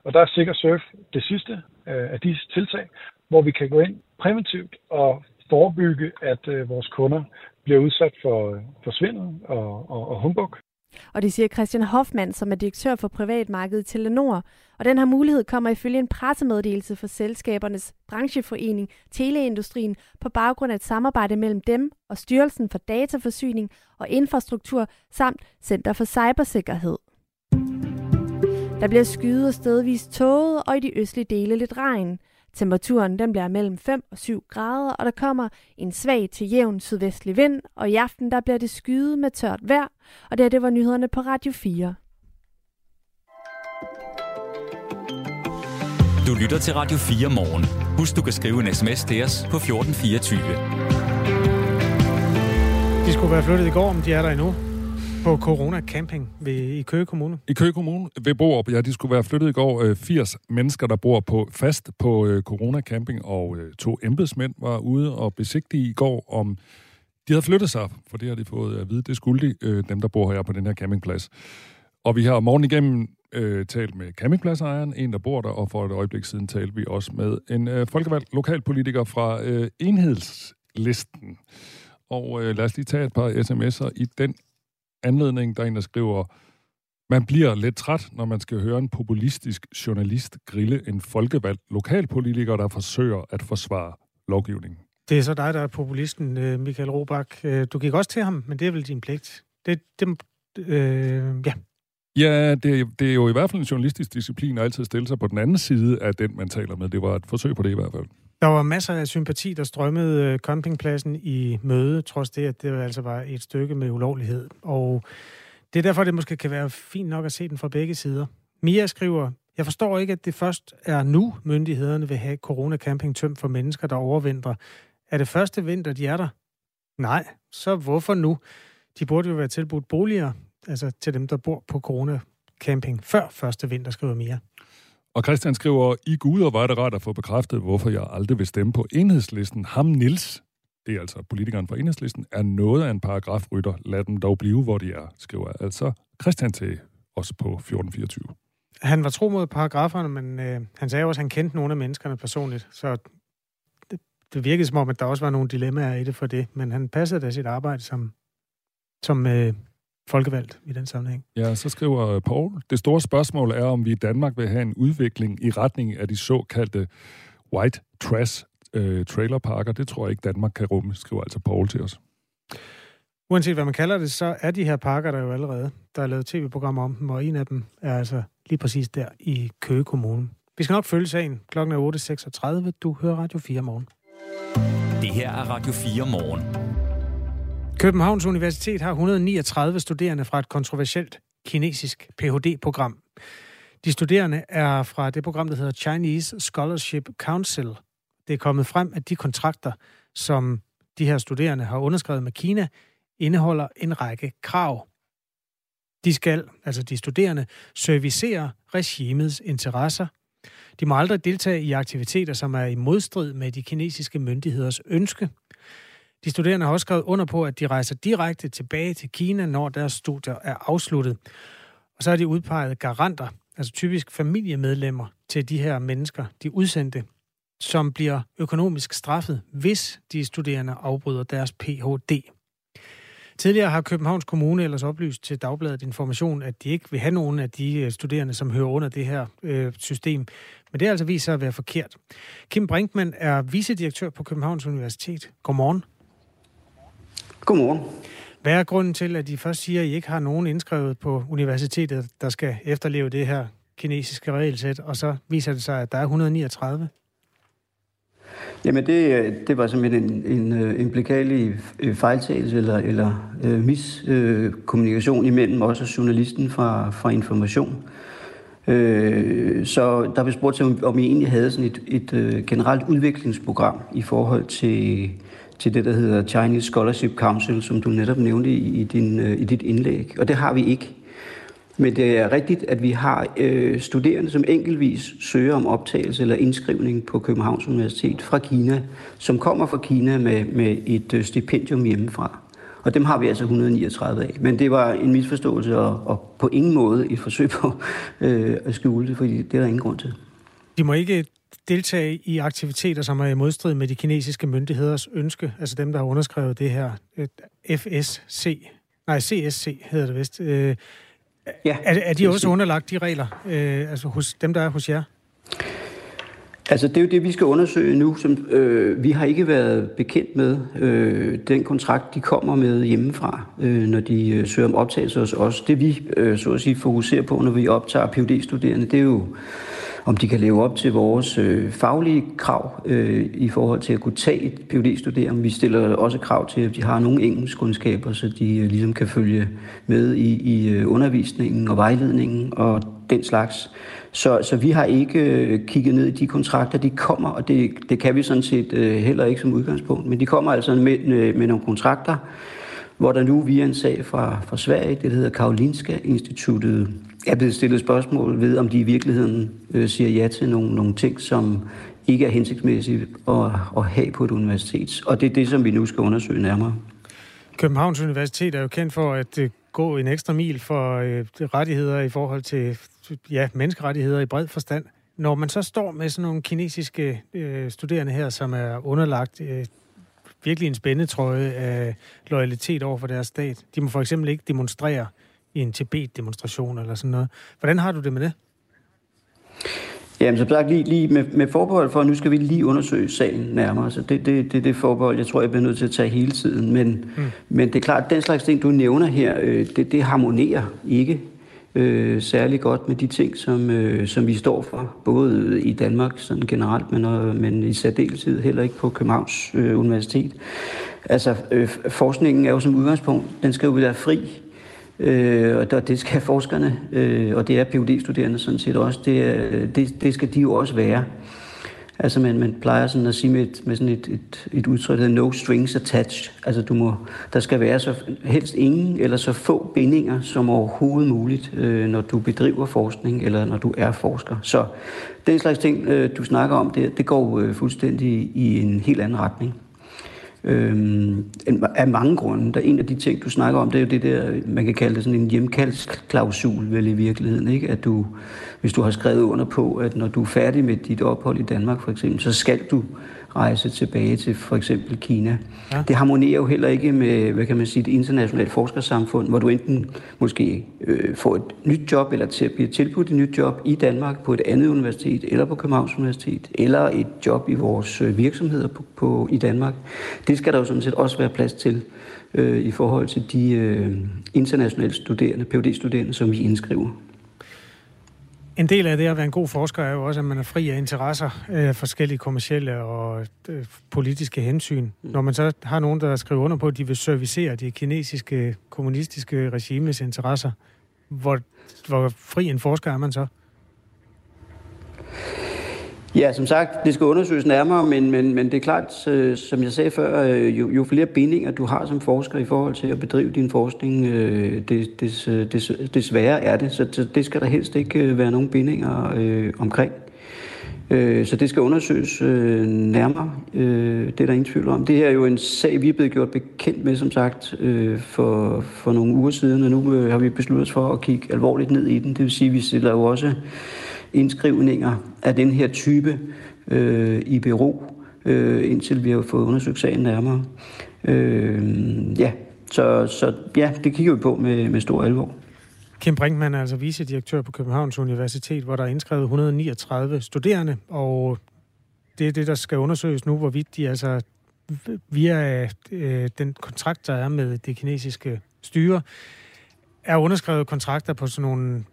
Og der er Sikker Surf det sidste øh, af disse tiltag, hvor vi kan gå ind præventivt og forebygge, at øh, vores kunder bliver udsat for, øh, for svindel og, og, og humbug. Og det siger Christian Hoffmann, som er direktør for privatmarkedet Telenor. Og den her mulighed kommer ifølge en pressemeddelelse fra selskabernes brancheforening Teleindustrien på baggrund af et samarbejde mellem dem og Styrelsen for Dataforsyning og Infrastruktur samt Center for Cybersikkerhed. Der bliver skyet og stedvis tåget, og i de østlige dele lidt regn. Temperaturen den bliver mellem 5 og 7 grader, og der kommer en svag til jævn sydvestlig vind, og i aften der bliver det skyet med tørt vejr, og det, her, det var nyhederne på Radio 4. Du lytter til Radio 4 morgen. Husk, du kan skrive en sms til os på 1424. De skulle være flyttet i går, om de er der endnu. På Corona Camping ved, i Køge Kommune. I Køge Kommune ved Borup, ja, de skulle være flyttet i går. Øh, 80 mennesker, der bor på fast på øh, Corona Camping, og øh, to embedsmænd var ude og besigtige i går, om de havde flyttet sig, for det har de fået at vide. Det skulle de, øh, dem der bor her på den her campingplads. Og vi har morgen igennem øh, talt med campingpladsejeren, en der bor der, og for et øjeblik siden talte vi også med en øh, folkevalgt lokalpolitiker fra øh, enhedslisten. Og øh, lad os lige tage et par sms'er i den anledning, der er en, der skriver, Man bliver lidt træt, når man skal høre en populistisk journalist grille en folkevalgt lokalpolitiker, der forsøger at forsvare lovgivningen. Det er så dig, der er populisten, øh, Michael Robach. Øh, du gik også til ham, men det er vel din pligt. Det, det, øh, ja. Ja, det, det er jo i hvert fald en journalistisk disciplin at altid stille sig på den anden side af den, man taler med. Det var et forsøg på det i hvert fald. Der var masser af sympati, der strømmede øh, campingpladsen i møde, trods det, at det altså var et stykke med ulovlighed. Og det er derfor, det måske kan være fint nok at se den fra begge sider. Mia skriver, jeg forstår ikke, at det først er nu, myndighederne vil have coronacamping tømt for mennesker, der overvintrer. Er det første vinter, de er der? Nej, så hvorfor nu? De burde jo være tilbudt boliger, altså til dem, der bor på corona camping før første vinter, skriver Mia. Og Christian skriver, i guder var det rart at få bekræftet, hvorfor jeg aldrig vil stemme på enhedslisten. Ham Nils, det er altså politikeren fra enhedslisten, er noget af en paragrafrytter. Lad dem dog blive, hvor de er, skriver altså Christian til os på 1424. Han var tro mod paragraferne, men øh, han sagde også, at han kendte nogle af menneskerne personligt, så det, det virkede som om, at der også var nogle dilemmaer i det for det, men han passede da sit arbejde som, som øh, folkevalgt i den sammenhæng. Ja, så skriver Paul, det store spørgsmål er, om vi i Danmark vil have en udvikling i retning af de såkaldte white trash øh, trailerparker. Det tror jeg ikke, Danmark kan rumme, skriver altså Paul til os. Uanset hvad man kalder det, så er de her parker der jo allerede. Der er lavet tv-programmer om dem, og en af dem er altså lige præcis der i Køge Kommune. Vi skal nok følge sagen. Klokken er 8.36. Du hører Radio 4 morgen. Det her er Radio 4 morgen. Københavns Universitet har 139 studerende fra et kontroversielt kinesisk Ph.D.-program. De studerende er fra det program, der hedder Chinese Scholarship Council. Det er kommet frem, at de kontrakter, som de her studerende har underskrevet med Kina, indeholder en række krav. De skal, altså de studerende, servicere regimets interesser. De må aldrig deltage i aktiviteter, som er i modstrid med de kinesiske myndigheders ønske. De studerende har også skrevet under på, at de rejser direkte tilbage til Kina, når deres studier er afsluttet. Og så er de udpeget garanter, altså typisk familiemedlemmer til de her mennesker, de udsendte, som bliver økonomisk straffet, hvis de studerende afbryder deres Ph.D. Tidligere har Københavns Kommune ellers oplyst til Dagbladet Information, at de ikke vil have nogen af de øh, studerende, som hører under det her øh, system. Men det er altså vist sig at være forkert. Kim Brinkmann er vicedirektør på Københavns Universitet. Godmorgen. Godmorgen. Hvad er grunden til, at de først siger, at I ikke har nogen indskrevet på universitetet, der skal efterleve det her kinesiske regelsæt, og så viser det sig, at der er 139? Jamen det, det var simpelthen en, en, øh, en beklagelig øh, fejltagelse eller, eller uh, miskommunikation imellem os og journalisten fra, fra Information. Uh, så der blev spurgt til, om I egentlig havde sådan et, et uh, generelt udviklingsprogram i forhold til, til det, der hedder Chinese Scholarship Council, som du netop nævnte i, i, din, øh, i dit indlæg. Og det har vi ikke. Men det er rigtigt, at vi har øh, studerende, som enkeltvis søger om optagelse eller indskrivning på Københavns Universitet fra Kina, som kommer fra Kina med, med et øh, stipendium hjemmefra. Og dem har vi altså 139 af. Men det var en misforståelse og, og på ingen måde et forsøg på øh, at skjule det, fordi det er der ingen grund til. De må ikke deltage i aktiviteter, som er i modstrid med de kinesiske myndigheders ønske, altså dem, der har underskrevet det her FSC, nej CSC hedder det vist, øh, Ja, er, er de også underlagt de regler, øh, altså hos dem, der er hos jer? Altså, det er jo det, vi skal undersøge nu. Som, øh, vi har ikke været bekendt med øh, den kontrakt, de kommer med hjemmefra, øh, når de øh, søger om optagelse hos os. Det vi, øh, så at sige, fokuserer på, når vi optager phd studerende det er jo om de kan leve op til vores øh, faglige krav øh, i forhold til at kunne tage et phd studerende Vi stiller også krav til, at de har nogle engelskkundskaber, så de øh, ligesom kan følge med i, i øh, undervisningen og vejledningen og den slags. Så, så vi har ikke øh, kigget ned i de kontrakter, de kommer, og det, det kan vi sådan set øh, heller ikke som udgangspunkt. Men de kommer altså med, med, med nogle kontrakter, hvor der nu via en sag fra, fra Sverige, det hedder Karolinska Instituttet, er blevet stillet spørgsmål ved, om de i virkeligheden øh, siger ja til nogle, nogle ting, som ikke er hensigtsmæssigt at, at have på et universitet. Og det er det, som vi nu skal undersøge nærmere. Københavns Universitet er jo kendt for at øh, gå en ekstra mil for øh, rettigheder i forhold til ja, menneskerettigheder i bred forstand. Når man så står med sådan nogle kinesiske øh, studerende her, som er underlagt øh, virkelig en spændetrøje af loyalitet over for deres stat. De må for eksempel ikke demonstrere i en Tibet-demonstration eller sådan noget. Hvordan har du det med det? Jamen, så sagt lige, lige med, med forbehold for, at nu skal vi lige undersøge sagen nærmere. Så det, det, det, det forbehold, jeg tror, jeg bliver nødt til at tage hele tiden. Men, mm. men det er klart, at den slags ting, du nævner her, øh, det, det harmonerer ikke øh, særlig godt med de ting, som, øh, som vi står for, både i Danmark sådan generelt, men, øh, men i særdeleshed heller ikke på Københavns øh, Universitet. Altså, øh, forskningen er jo som udgangspunkt, den skal jo være fri, øh, og det skal forskerne, øh, og det er phd studerende sådan set også, det, er, det, det skal de jo også være. Altså man, man plejer sådan at sige med, et, med sådan et, et, et udtryk, der no strings attached. Altså du må, der skal være så helst ingen eller så få bindinger som overhovedet muligt, øh, når du bedriver forskning eller når du er forsker. Så den slags ting, øh, du snakker om, det, det går øh, fuldstændig i en helt anden retning. Øhm, af mange grunde. Der en af de ting, du snakker om, det er jo det der, man kan kalde det sådan en hjemkaldsklausul, vel i virkeligheden, ikke? At du, hvis du har skrevet under på, at når du er færdig med dit ophold i Danmark for eksempel, så skal du rejse tilbage til for eksempel Kina. Ja. Det harmonerer jo heller ikke med, hvad kan man sige, det internationale forskersamfund, hvor du enten måske øh, får et nyt job, eller til, bliver tilbudt et nyt job i Danmark på et andet universitet, eller på Københavns Universitet, eller et job i vores øh, virksomheder på, på, i Danmark. Det skal der jo sådan set også være plads til øh, i forhold til de øh, internationale studerende, phd studerende som vi indskriver. En del af det at være en god forsker er jo også, at man er fri af interesser, øh, forskellige kommersielle og øh, politiske hensyn. Mm. Når man så har nogen, der skriver under på, at de vil servicere de kinesiske kommunistiske regimes interesser, hvor, hvor fri en forsker er man så? Ja, som sagt, det skal undersøges nærmere, men, men, men det er klart, øh, som jeg sagde før, øh, jo, jo flere bindinger du har som forsker i forhold til at bedrive din forskning, øh, det, det, øh, det, desværre er det. Så det skal der helst ikke øh, være nogen bindinger øh, omkring. Øh, så det skal undersøges øh, nærmere. Øh, det er der ingen tvivl om. Det her er jo en sag, vi er blevet gjort bekendt med, som sagt, øh, for, for nogle uger siden, og nu øh, har vi besluttet os for at kigge alvorligt ned i den. Det vil sige, at vi stiller jo også indskrivninger af den her type øh, i bero, øh, indtil vi har fået undersøgt sagen nærmere. Øh, ja, så, så ja, det kigger vi på med, med stor alvor. Kim Brinkmann er altså vicedirektør på Københavns Universitet, hvor der er indskrevet 139 studerende, og det er det, der skal undersøges nu, hvorvidt de altså via øh, den kontrakt, der er med det kinesiske styre, er underskrevet kontrakter på sådan nogle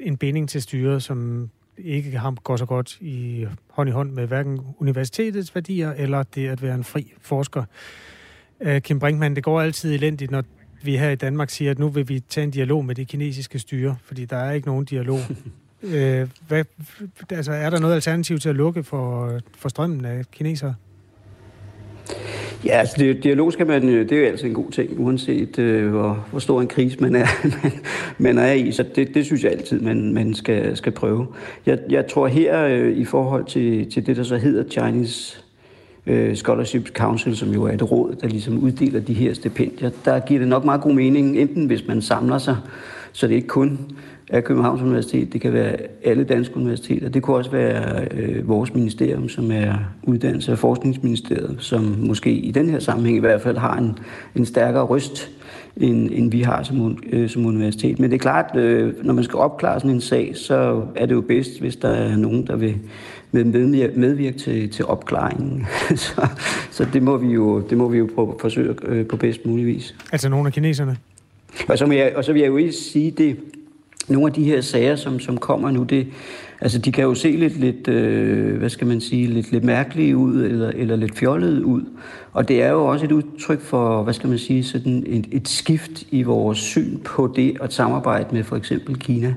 en binding til styret, som ikke går så godt i hånd i hånd med hverken universitetets værdier eller det at være en fri forsker. Uh, Kim Brinkmann, det går altid elendigt, når vi her i Danmark siger, at nu vil vi tage en dialog med det kinesiske styre, fordi der er ikke nogen dialog. uh, hvad, altså, er der noget alternativ til at lukke for, for strømmen af kinesere? Ja, altså det, dialog skal man, øh, det er jo altid en god ting, uanset øh, hvor, hvor stor en krise man er, man, man er i. Så det, det synes jeg altid, man, man skal, skal prøve. Jeg, jeg tror her øh, i forhold til, til det, der så hedder Chinese øh, Scholarship Council, som jo er et råd, der ligesom uddeler de her stipendier, der giver det nok meget god mening, enten hvis man samler sig, så det ikke kun af Københavns Universitet. Det kan være alle danske universiteter. Det kunne også være øh, vores ministerium, som er Uddannelse- og Forskningsministeriet, som måske i den her sammenhæng i hvert fald har en, en stærkere røst, end, end vi har som, øh, som universitet. Men det er klart, øh, når man skal opklare sådan en sag, så er det jo bedst, hvis der er nogen, der vil medvirke, medvirke til, til opklaringen. så, så det må vi jo, det må vi jo prøve at forsøge øh, på bedst mulig vis. Altså nogle af kineserne? Og så, vil jeg, og så vil jeg jo ikke sige det, nogle af de her sager, som, som kommer nu, det, altså de kan jo se lidt, lidt øh, hvad skal man sige, lidt, lidt mærkelige ud, eller, eller lidt fjollede ud. Og det er jo også et udtryk for, hvad skal man sige, sådan et, et skift i vores syn på det at samarbejde med for eksempel Kina.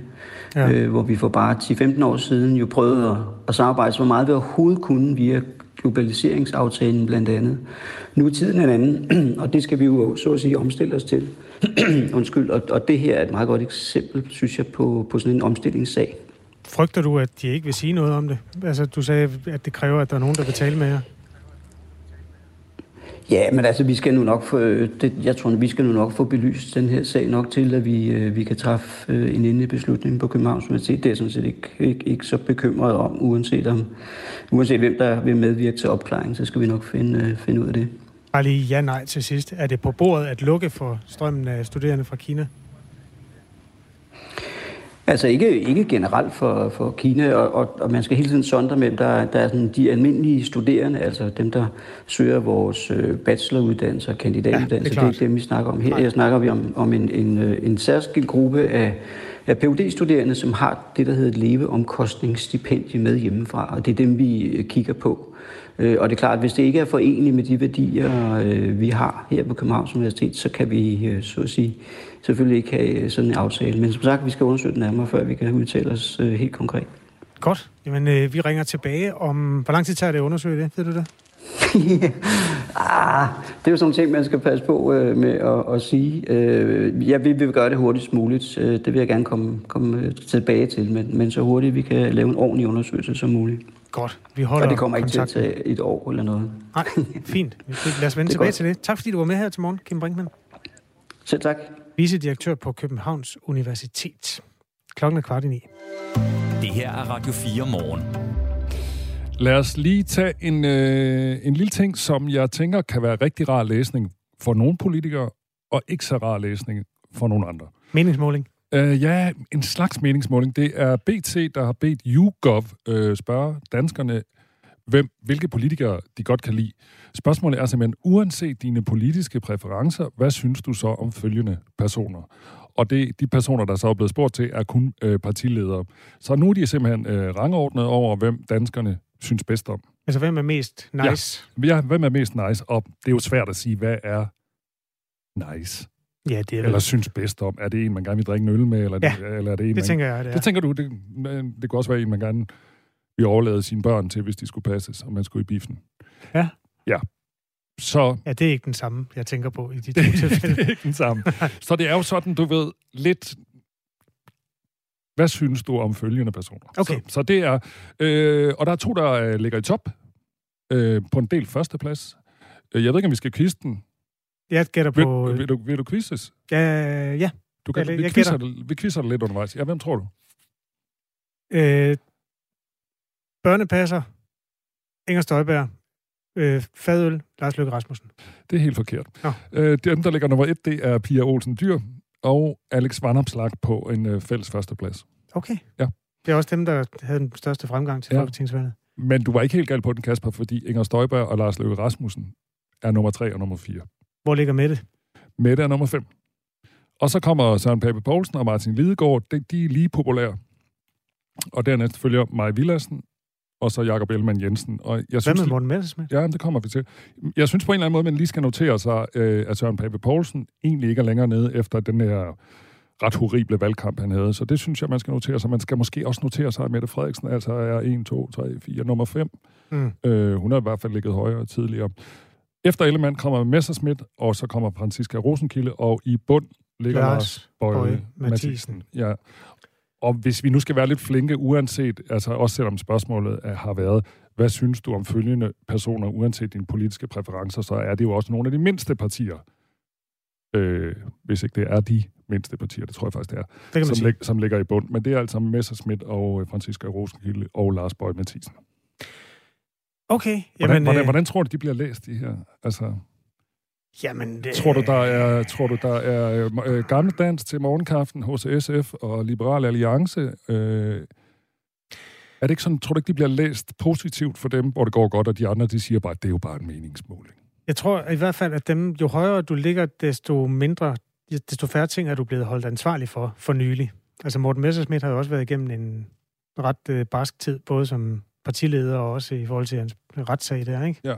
Ja. Øh, hvor vi for bare 10-15 år siden jo prøvede at, at samarbejde så meget vi overhovedet kunne via globaliseringsaftalen blandt andet. Nu er tiden en anden, og det skal vi jo så at sige omstille os til. Undskyld, og, og det her er et meget godt eksempel, synes jeg, på, på sådan en omstillingssag. Frygter du, at de ikke vil sige noget om det? Altså, du sagde, at det kræver, at der er nogen, der vil tale med jer. Ja, men altså, vi skal nu nok få, det, jeg tror, vi skal nu nok få belyst den her sag nok til, at vi, øh, vi kan træffe øh, en endelig beslutning på Københavns Universitet. Det er jeg sådan set ikke, ikke, ikke så bekymret om, uanset, om, uanset hvem der vil medvirke til opklaring, så skal vi nok finde, øh, finde ud af det. Bare lige ja-nej til sidst. Er det på bordet at lukke for strømmen af studerende fra Kina? Altså ikke, ikke generelt for, for Kina, og, og, og man skal hele tiden sondre mellem, der, der er sådan de almindelige studerende, altså dem, der søger vores øh, bacheloruddannelse og kandidatuddannelse. Ja, det, er det er dem, vi snakker om her. Her snakker vi om, om en, en, øh, en særskilt gruppe af, af phd studerende som har det, der hedder et leveomkostningsstipendie med hjemmefra, og det er dem, vi øh, kigger på. Øh, og det er klart, at hvis det ikke er forenligt med de værdier, øh, vi har her på Københavns Universitet, så kan vi, øh, så at sige, selvfølgelig ikke have øh, sådan en aftale. Men som sagt, vi skal undersøge den nærmere, før vi kan udtale os øh, helt konkret. Godt. Jamen, øh, vi ringer tilbage om... Hvor lang tid tager det at undersøge det? Ved du det? ah, det er jo sådan nogle ting, man skal passe på øh, med at, at sige. Øh, ja, vi vil gøre det hurtigst muligt. Øh, det vil jeg gerne komme, komme tilbage til, men, men så hurtigt vi kan lave en ordentlig undersøgelse som muligt. Godt. Vi holder Og det kommer ikke til at tage et år eller noget. Nej, fint. Lad os vende tilbage godt. til det. Tak fordi du var med her til morgen, Kim Brinkmann. Selv tak. Vicedirektør på Københavns Universitet. Klokken er kvart i ni. Det her er Radio 4 morgen. Lad os lige tage en, øh, en lille ting, som jeg tænker kan være rigtig rar læsning for nogle politikere, og ikke så rar læsning for nogle andre. Meningsmåling? Uh, ja, en slags meningsmåling. Det er BT, der har bedt YouGov uh, spørge danskerne, hvem, hvilke politikere de godt kan lide. Spørgsmålet er simpelthen, uanset dine politiske præferencer, hvad synes du så om følgende personer? Og det, de personer, der så er blevet spurgt til, er kun øh, partiledere. Så nu er de simpelthen øh, rangordnet over, hvem danskerne synes bedst om. Altså, hvem er mest nice? Ja, ja hvem er mest nice? Og det er jo svært at sige, hvad er nice? Ja, det er Eller synes bedst om. Er det en, man gerne vil drikke en øl med? Eller, ja, det, eller er det en, det man, tænker jeg, det er. Det tænker du, det, det kunne også være en, man gerne vil overlade sine børn til, hvis de skulle passes, og man skulle i biffen. Ja. Ja. Så... Ja, det er ikke den samme, jeg tænker på i de to tilfælde. det er ikke den samme. Så det er jo sådan, du ved, lidt... Hvad synes du om følgende personer? Okay. Så, så det er... Øh, og der er to, der øh, ligger i top. Øh, på en del førsteplads. Øh, jeg ved ikke, om vi skal kviste den. Jeg gætter på... Vil, vil, du, vil du quizzes? Ja, ja. Du kan, jeg, vi, jeg quizzer, vi quizzer det lidt undervejs. Ja, hvem tror du? Øh, børnepasser, Inger Støjberg, øh, Fadøl, Lars Løkke Rasmussen. Det er helt forkert. Nå. Øh, dem, der ligger nummer et, det er Pia Olsen Dyr og Alex Vanopslag på en øh, fælles førsteplads. Okay. Ja. Det er også dem, der havde den største fremgang til ja. Folketingsvalget. Men du var ikke helt galt på den, Kasper, fordi Inger Støjberg og Lars Løkke Rasmussen er nummer tre og nummer fire. Hvor ligger Mette? Mette er nummer 5. Og så kommer Søren Pape Poulsen og Martin Lidegaard. De, de er lige populære. Og dernæst følger Maja Villadsen, og så Jakob Ellemann Jensen. Og jeg synes, Hvad med Morten Messersmith? Ja, det kommer vi til. Jeg synes på en eller anden måde, man lige skal notere sig, øh, at Søren Pape Poulsen egentlig ikke er længere nede efter den her ret horrible valgkamp, han havde. Så det synes jeg, man skal notere sig. Man skal måske også notere sig, at Mette Frederiksen altså er 1, 2, 3, 4, nummer 5. Mm. Øh, hun har i hvert fald ligget højere tidligere. Efter Ellemann kommer Messerschmidt, og så kommer Franziska Rosenkilde, og i bund ligger Lars, Lars Bøje Mathisen. Ja. Og hvis vi nu skal være lidt flinke, uanset, altså også selvom spørgsmålet er, har været, hvad synes du om følgende personer, uanset dine politiske præferencer, så er det jo også nogle af de mindste partier. Øh, hvis ikke det er de mindste partier, det tror jeg faktisk det er, det som, lig, som ligger i bund. Men det er altså Messerschmidt og Franziska Rosenkilde og Lars Bøje Mathisen. Okay. Hvordan, jamen, hvordan, øh... hvordan tror du, de bliver læst, de her? Altså, jamen, det... Tror du, der er, tror du, der er øh, gamle dans til morgenkaffen hos SF og Liberal Alliance? Øh, er det ikke sådan, tror du ikke, de bliver læst positivt for dem, hvor det går godt, og de andre, de siger bare, at det er jo bare en meningsmåling? Jeg tror i hvert fald, at dem, jo højere du ligger, desto mindre, desto færre ting er du blevet holdt ansvarlig for, for nylig. Altså Morten Messersmith har jo også været igennem en ret øh, barsk tid, både som partileder og også i forhold til hans retssag der, ikke? Ja.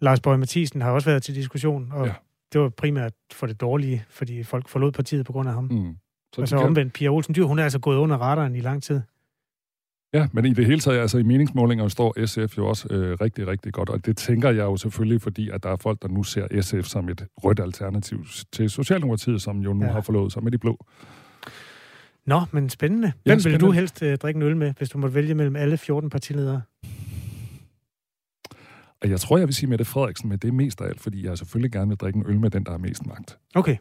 Lars Bøge Mathisen har også været til diskussion, og ja. det var primært for det dårlige, fordi folk forlod partiet på grund af ham. Mm. Så og så kan... omvendt, Pia Olsen Dyr, hun er altså gået under radaren i lang tid. Ja, men i det hele taget, altså i meningsmålinger står SF jo også øh, rigtig, rigtig godt, og det tænker jeg jo selvfølgelig, fordi at der er folk, der nu ser SF som et rødt alternativ til Socialdemokratiet, som jo nu ja. har forlået sig med de blå. Nå, men spændende. Hvem ja, spændende. vil du helst øh, drikke en øl med, hvis du måtte vælge mellem alle 14 partiledere? Og jeg tror, jeg vil sige Mette Frederiksen, men det er mest af alt, fordi jeg selvfølgelig gerne vil drikke en øl med den, der har mest magt. Okay.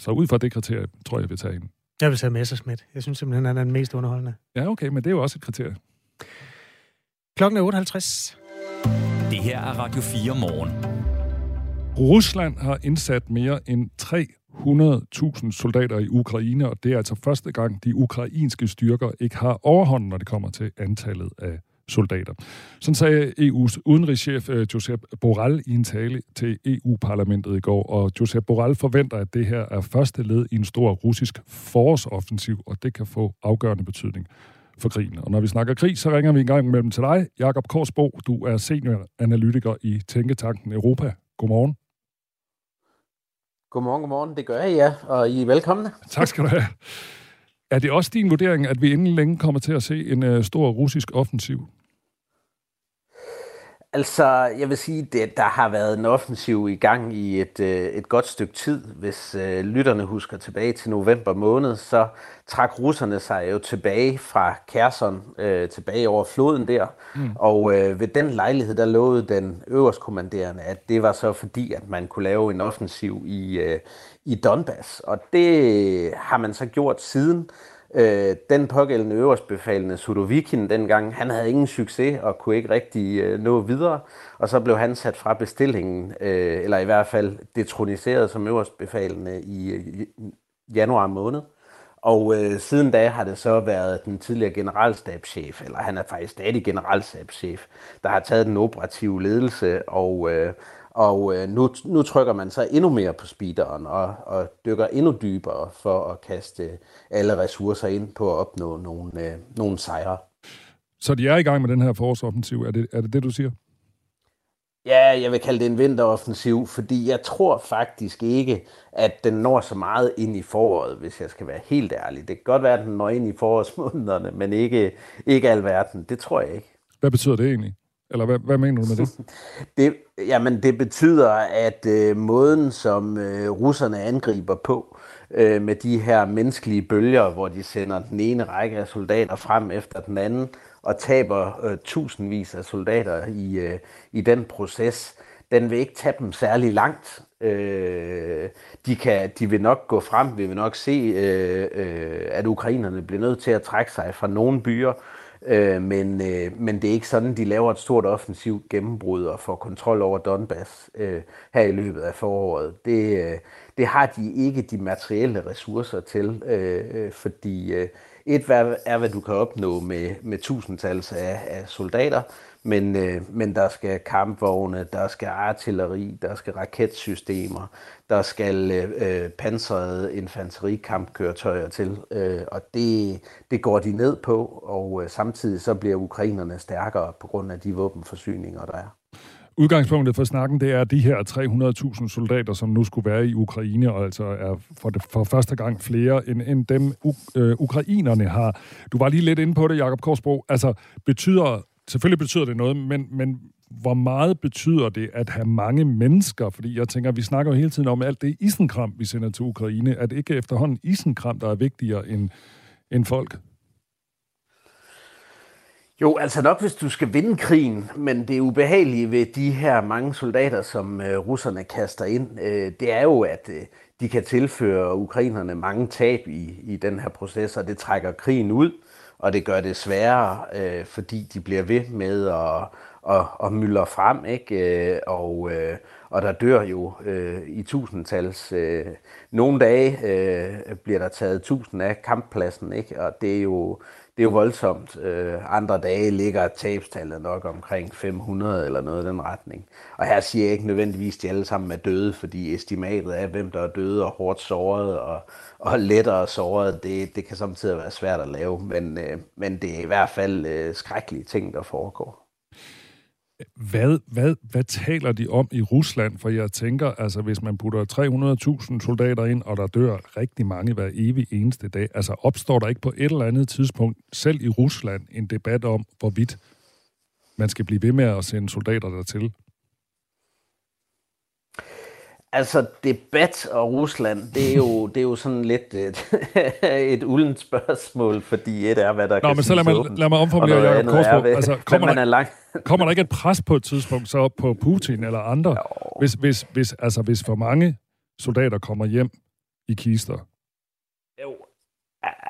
Så ud fra det kriterie, tror jeg, jeg vil tage en. Jeg vil tage Messersmith. Jeg synes simpelthen, han er den mest underholdende. Ja, okay, men det er jo også et kriterie. Klokken er 58. Det her er Radio 4 morgen. Rusland har indsat mere end 100.000 soldater i Ukraine, og det er altså første gang, de ukrainske styrker ikke har overhånden, når det kommer til antallet af soldater. Sådan sagde EU's udenrigschef øh, Josep Borrell i en tale til EU-parlamentet i går, og Josep Borrell forventer, at det her er første led i en stor russisk forårsoffensiv, og det kan få afgørende betydning for krigen. Og når vi snakker krig, så ringer vi en gang mellem til dig, Jakob Korsbo. Du er senioranalytiker i Tænketanken Europa. Godmorgen. Godmorgen, godmorgen. Det gør jeg, ja. Og I er velkomne. Tak skal du have. Er det også din vurdering, at vi inden længe kommer til at se en uh, stor russisk offensiv? Altså, jeg vil sige, at der har været en offensiv i gang i et, øh, et godt stykke tid. Hvis øh, lytterne husker tilbage til november måned, så trak russerne sig jo tilbage fra Kherson, øh, tilbage over floden der. Mm. Og øh, ved den lejlighed, der lovede den øverstkommanderende, at det var så fordi, at man kunne lave en offensiv i, øh, i Donbass. Og det har man så gjort siden. Øh, den pågældende øverstbefalende Sudovikin dengang, han havde ingen succes og kunne ikke rigtig øh, nå videre, og så blev han sat fra bestillingen, øh, eller i hvert fald detroniseret som øverstbefalende i øh, januar måned. Og øh, siden da har det så været den tidligere generalstabschef, eller han er faktisk stadig generalstabschef, der har taget den operative ledelse og, øh, og øh, nu, nu trykker man så endnu mere på speederen og, og dykker endnu dybere for at kaste alle ressourcer ind på at opnå nogle, øh, nogle sejre. Så de er i gang med den her forårsoffensiv, er det, er det det, du siger? Ja, jeg vil kalde det en vinteroffensiv, fordi jeg tror faktisk ikke, at den når så meget ind i foråret, hvis jeg skal være helt ærlig. Det kan godt være, at den når ind i forårsmånederne, men ikke, ikke alverden. Det tror jeg ikke. Hvad betyder det egentlig? Eller hvad, hvad mener du med det? det jamen, det betyder, at øh, måden, som øh, russerne angriber på, øh, med de her menneskelige bølger, hvor de sender den ene række af soldater frem efter den anden, og taber øh, tusindvis af soldater i, øh, i den proces, den vil ikke tage dem særlig langt. Øh, de, kan, de vil nok gå frem, vi vil nok se, øh, øh, at ukrainerne bliver nødt til at trække sig fra nogle byer, Øh, Øh, men, øh, men det er ikke sådan, de laver et stort offensivt gennembrud og får kontrol over Donbass øh, her i løbet af foråret. Det, øh, det har de ikke de materielle ressourcer til, øh, øh fordi øh, et er, hvad du kan opnå med, med tusindtals af, af soldater, men, øh, men der skal kampvogne, der skal artilleri, der skal raketsystemer, der skal øh, øh, pansrede infanterikampkøretøjer til, øh, og det, det går de ned på, og øh, samtidig så bliver ukrainerne stærkere på grund af de våbenforsyninger, der er. Udgangspunktet for snakken, det er de her 300.000 soldater, som nu skulle være i Ukraine, og altså er for, det, for første gang flere end, end dem, u- øh, ukrainerne har. Du var lige lidt inde på det, Jakob Korsbro. Altså, betyder selvfølgelig betyder det noget, men, men hvor meget betyder det at have mange mennesker? Fordi jeg tænker, vi snakker jo hele tiden om alt det isenkram, vi sender til Ukraine. Er det ikke efterhånden isenkram, der er vigtigere end, end folk? Jo, altså nok hvis du skal vinde krigen, men det ubehagelige ved de her mange soldater, som øh, russerne kaster ind, øh, det er jo, at øh, de kan tilføre ukrainerne mange tab i, i den her proces, og det trækker krigen ud og det gør det sværere, øh, fordi de bliver ved med at, at, at myldre frem, ikke? Øh, og, øh, og der dør jo øh, i tusindtals. Øh, nogle dage øh, bliver der taget tusind af kamppladsen, ikke? og det er jo, det er jo voldsomt. Øh, andre dage ligger tabstallet nok omkring 500 eller noget i den retning. Og her siger jeg ikke nødvendigvis, at de alle sammen er døde, fordi estimatet af, hvem der er døde og hårdt såret og, og lettere såret, det, det kan samtidig være svært at lave. Men, øh, men det er i hvert fald øh, skrækkelige ting, der foregår. Hvad, hvad, hvad taler de om i Rusland? For jeg tænker, altså hvis man putter 300.000 soldater ind, og der dør rigtig mange hver evig eneste dag, altså opstår der ikke på et eller andet tidspunkt, selv i Rusland, en debat om, hvorvidt man skal blive ved med at sende soldater dertil? Altså, debat og Rusland, det er jo, det er jo sådan lidt et, et uldent spørgsmål, fordi et er, hvad der Nå, kan men så lad mig, lad mig omformulere, Jacob Korsbo. Altså, kommer, man der, er lang... kommer der ikke et pres på et tidspunkt så på Putin eller andre, hvis, hvis, hvis, altså, hvis for mange soldater kommer hjem i kister? Jo,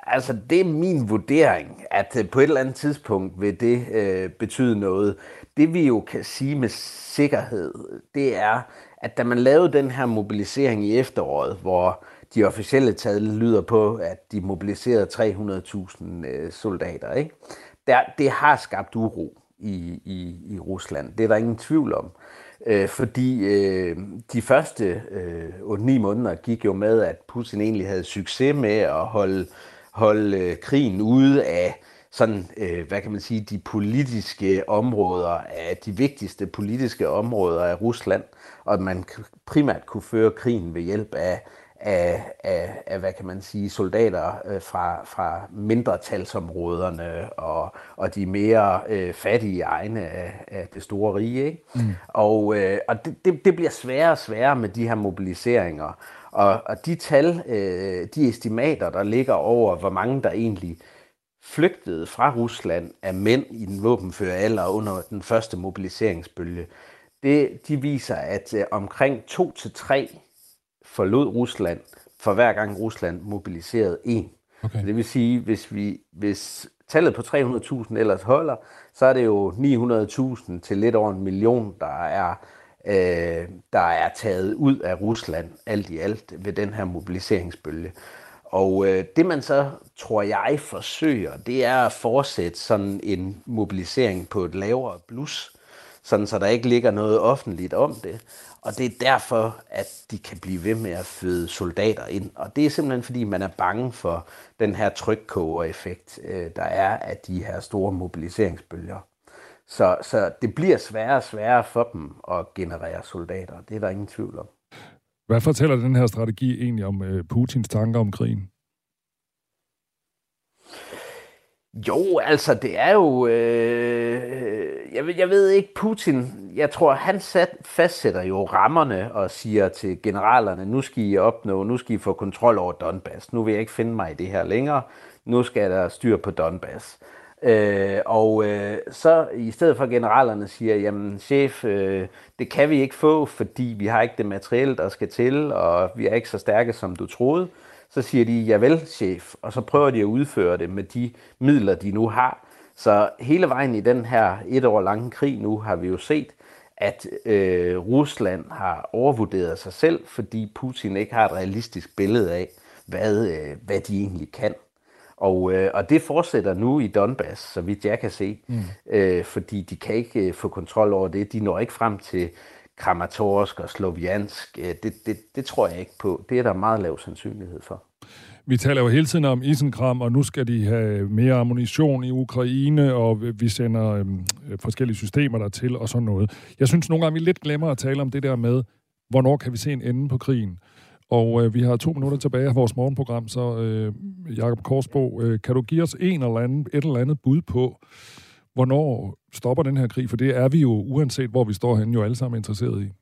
altså det er min vurdering, at øh, på et eller andet tidspunkt vil det øh, betyde noget. Det vi jo kan sige med sikkerhed, det er, at da man lavede den her mobilisering i efteråret, hvor de officielle tal lyder på, at de mobiliserede 300.000 øh, soldater, ikke? Der, det har skabt uro i, i, i Rusland. Det er der ingen tvivl om. Øh, fordi øh, de første øh, 8-9 måneder gik jo med, at Putin egentlig havde succes med at holde, holde øh, krigen ude af sådan, øh, hvad kan man sige, de politiske områder, af de vigtigste politiske områder af Rusland, og at man primært kunne føre krigen ved hjælp af af, af, af hvad kan man sige, soldater øh, fra, fra mindretalsområderne og, og de mere øh, fattige egne af, af det store rige. Ikke? Mm. Og, øh, og det, det, det bliver sværere og sværere med de her mobiliseringer. Og, og de tal, øh, de estimater, der ligger over, hvor mange der egentlig flygtede fra Rusland af mænd i den våbenføre alder under den første mobiliseringsbølge, det, de viser, at øh, omkring 2-3 forlod Rusland, for hver gang Rusland mobiliserede en. Okay. Det vil sige, hvis, vi, hvis tallet på 300.000 ellers holder, så er det jo 900.000 til lidt over en million, der er, øh, der er taget ud af Rusland alt i alt ved den her mobiliseringsbølge. Og øh, det man så, tror jeg, forsøger, det er at fortsætte sådan en mobilisering på et lavere blus, sådan så der ikke ligger noget offentligt om det. Og det er derfor, at de kan blive ved med at føde soldater ind. Og det er simpelthen, fordi man er bange for den her trykkoger-effekt, øh, der er af de her store mobiliseringsbølger. Så, så det bliver sværere og sværere for dem at generere soldater. Det er der ingen tvivl om. Hvad fortæller den her strategi egentlig om øh, Putins tanker om krigen? Jo, altså det er jo... Øh, jeg, ved, jeg ved ikke, Putin... Jeg tror, han sat, fastsætter jo rammerne og siger til generalerne, nu skal I opnå, nu skal I få kontrol over Donbass. Nu vil jeg ikke finde mig i det her længere. Nu skal der styr på Donbass. Øh, Øh, og øh, så i stedet for generalerne siger, jamen chef, øh, det kan vi ikke få, fordi vi har ikke det materiel, der skal til, og vi er ikke så stærke, som du troede. Så siger de, ja vel, chef, og så prøver de at udføre det med de midler, de nu har. Så hele vejen i den her et år lange krig nu har vi jo set, at øh, Rusland har overvurderet sig selv, fordi Putin ikke har et realistisk billede af, hvad, øh, hvad de egentlig kan. Og, øh, og det fortsætter nu i Donbass, så vidt jeg kan se, mm. øh, fordi de kan ikke øh, få kontrol over det. De når ikke frem til Kramatorsk og Sloviansk. Øh, det, det, det tror jeg ikke på. Det er der meget lav sandsynlighed for. Vi taler jo hele tiden om isenkram, og nu skal de have mere ammunition i Ukraine, og vi sender øhm, forskellige systemer der til og sådan noget. Jeg synes nogle gange, vi lidt glemmer at tale om det der med, hvornår kan vi se en ende på krigen. Og øh, vi har to minutter tilbage af vores morgenprogram, så øh, Jakob Korsbo, øh, kan du give os en eller anden, et eller andet bud på, hvornår stopper den her krig? For det er vi jo, uanset hvor vi står henne, jo alle sammen interesseret i.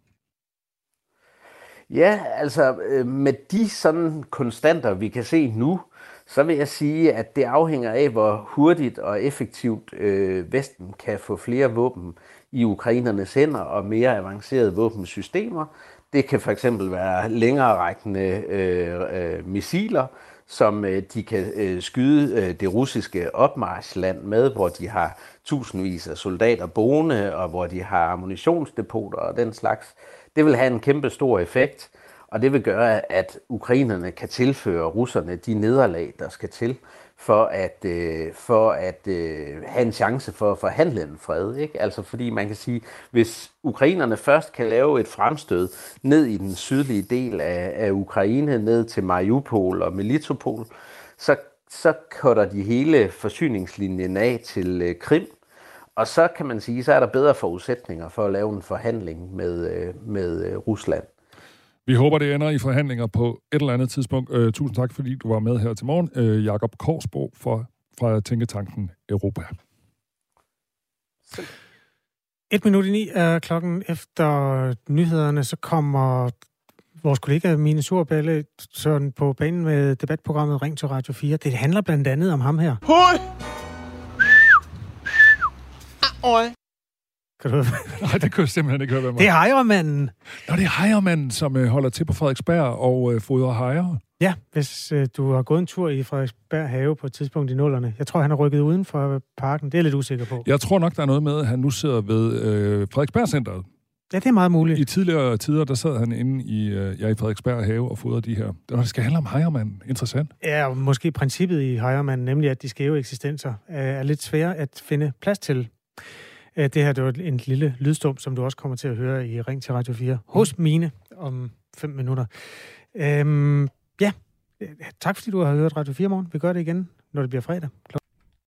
Ja, altså øh, med de sådan konstanter, vi kan se nu, så vil jeg sige, at det afhænger af, hvor hurtigt og effektivt øh, Vesten kan få flere våben i ukrainernes hænder og mere avancerede våbensystemer. Det kan for eksempel være længere rækkende øh, øh, missiler, som øh, de kan øh, skyde øh, det russiske opmarschland med, hvor de har tusindvis af soldater boende, og hvor de har ammunitionsdepoter og den slags. Det vil have en kæmpe stor effekt, og det vil gøre, at ukrainerne kan tilføre russerne de nederlag, der skal til for at, øh, for at øh, have en chance for at forhandle en fred. Ikke? Altså fordi man kan sige, hvis ukrainerne først kan lave et fremstød ned i den sydlige del af, af Ukraine, ned til Mariupol og Melitopol, så, så kutter de hele forsyningslinjen af til øh, Krim, og så kan man sige, så er der bedre forudsætninger for at lave en forhandling med, øh, med øh, Rusland. Vi håber, det ender i forhandlinger på et eller andet tidspunkt. Uh, tusind tak, fordi du var med her til morgen. Uh, Jakob Korsbo fra, fra Tænketanken Europa. Et minut i ni er klokken efter nyhederne, så kommer vores kollega Mine Surballe sådan på banen med debatprogrammet Ring til Radio 4. Det handler blandt andet om ham her. Hoi! Oj. Kan du Nej, det kunne jeg simpelthen ikke høre, hvem Det er hejermanden. Nå, det er hejermanden, som øh, holder til på Frederiksberg og øh, fodrer hejer. Ja, hvis øh, du har gået en tur i Frederiksberg have på et tidspunkt i nullerne. Jeg tror, han har rykket uden for parken. Det er jeg lidt usikker på. Jeg tror nok, der er noget med, at han nu sidder ved øh, Frederiksberg Centeret Ja, det er meget muligt. I tidligere tider, der sad han inde i, øh, ja, i Frederiksberg have og fodrede de her. Det skal handle om hejermand. Interessant. Ja, og måske princippet i hejermand, nemlig at de skæve eksistenser er lidt svære at finde plads til. Øh, det her det var en lille lydstum, som du også kommer til at høre i Ring til Radio 4 hos Mine om fem minutter. Øhm, ja, tak fordi du har hørt Radio 4 morgen. Vi gør det igen, når det bliver fredag kl.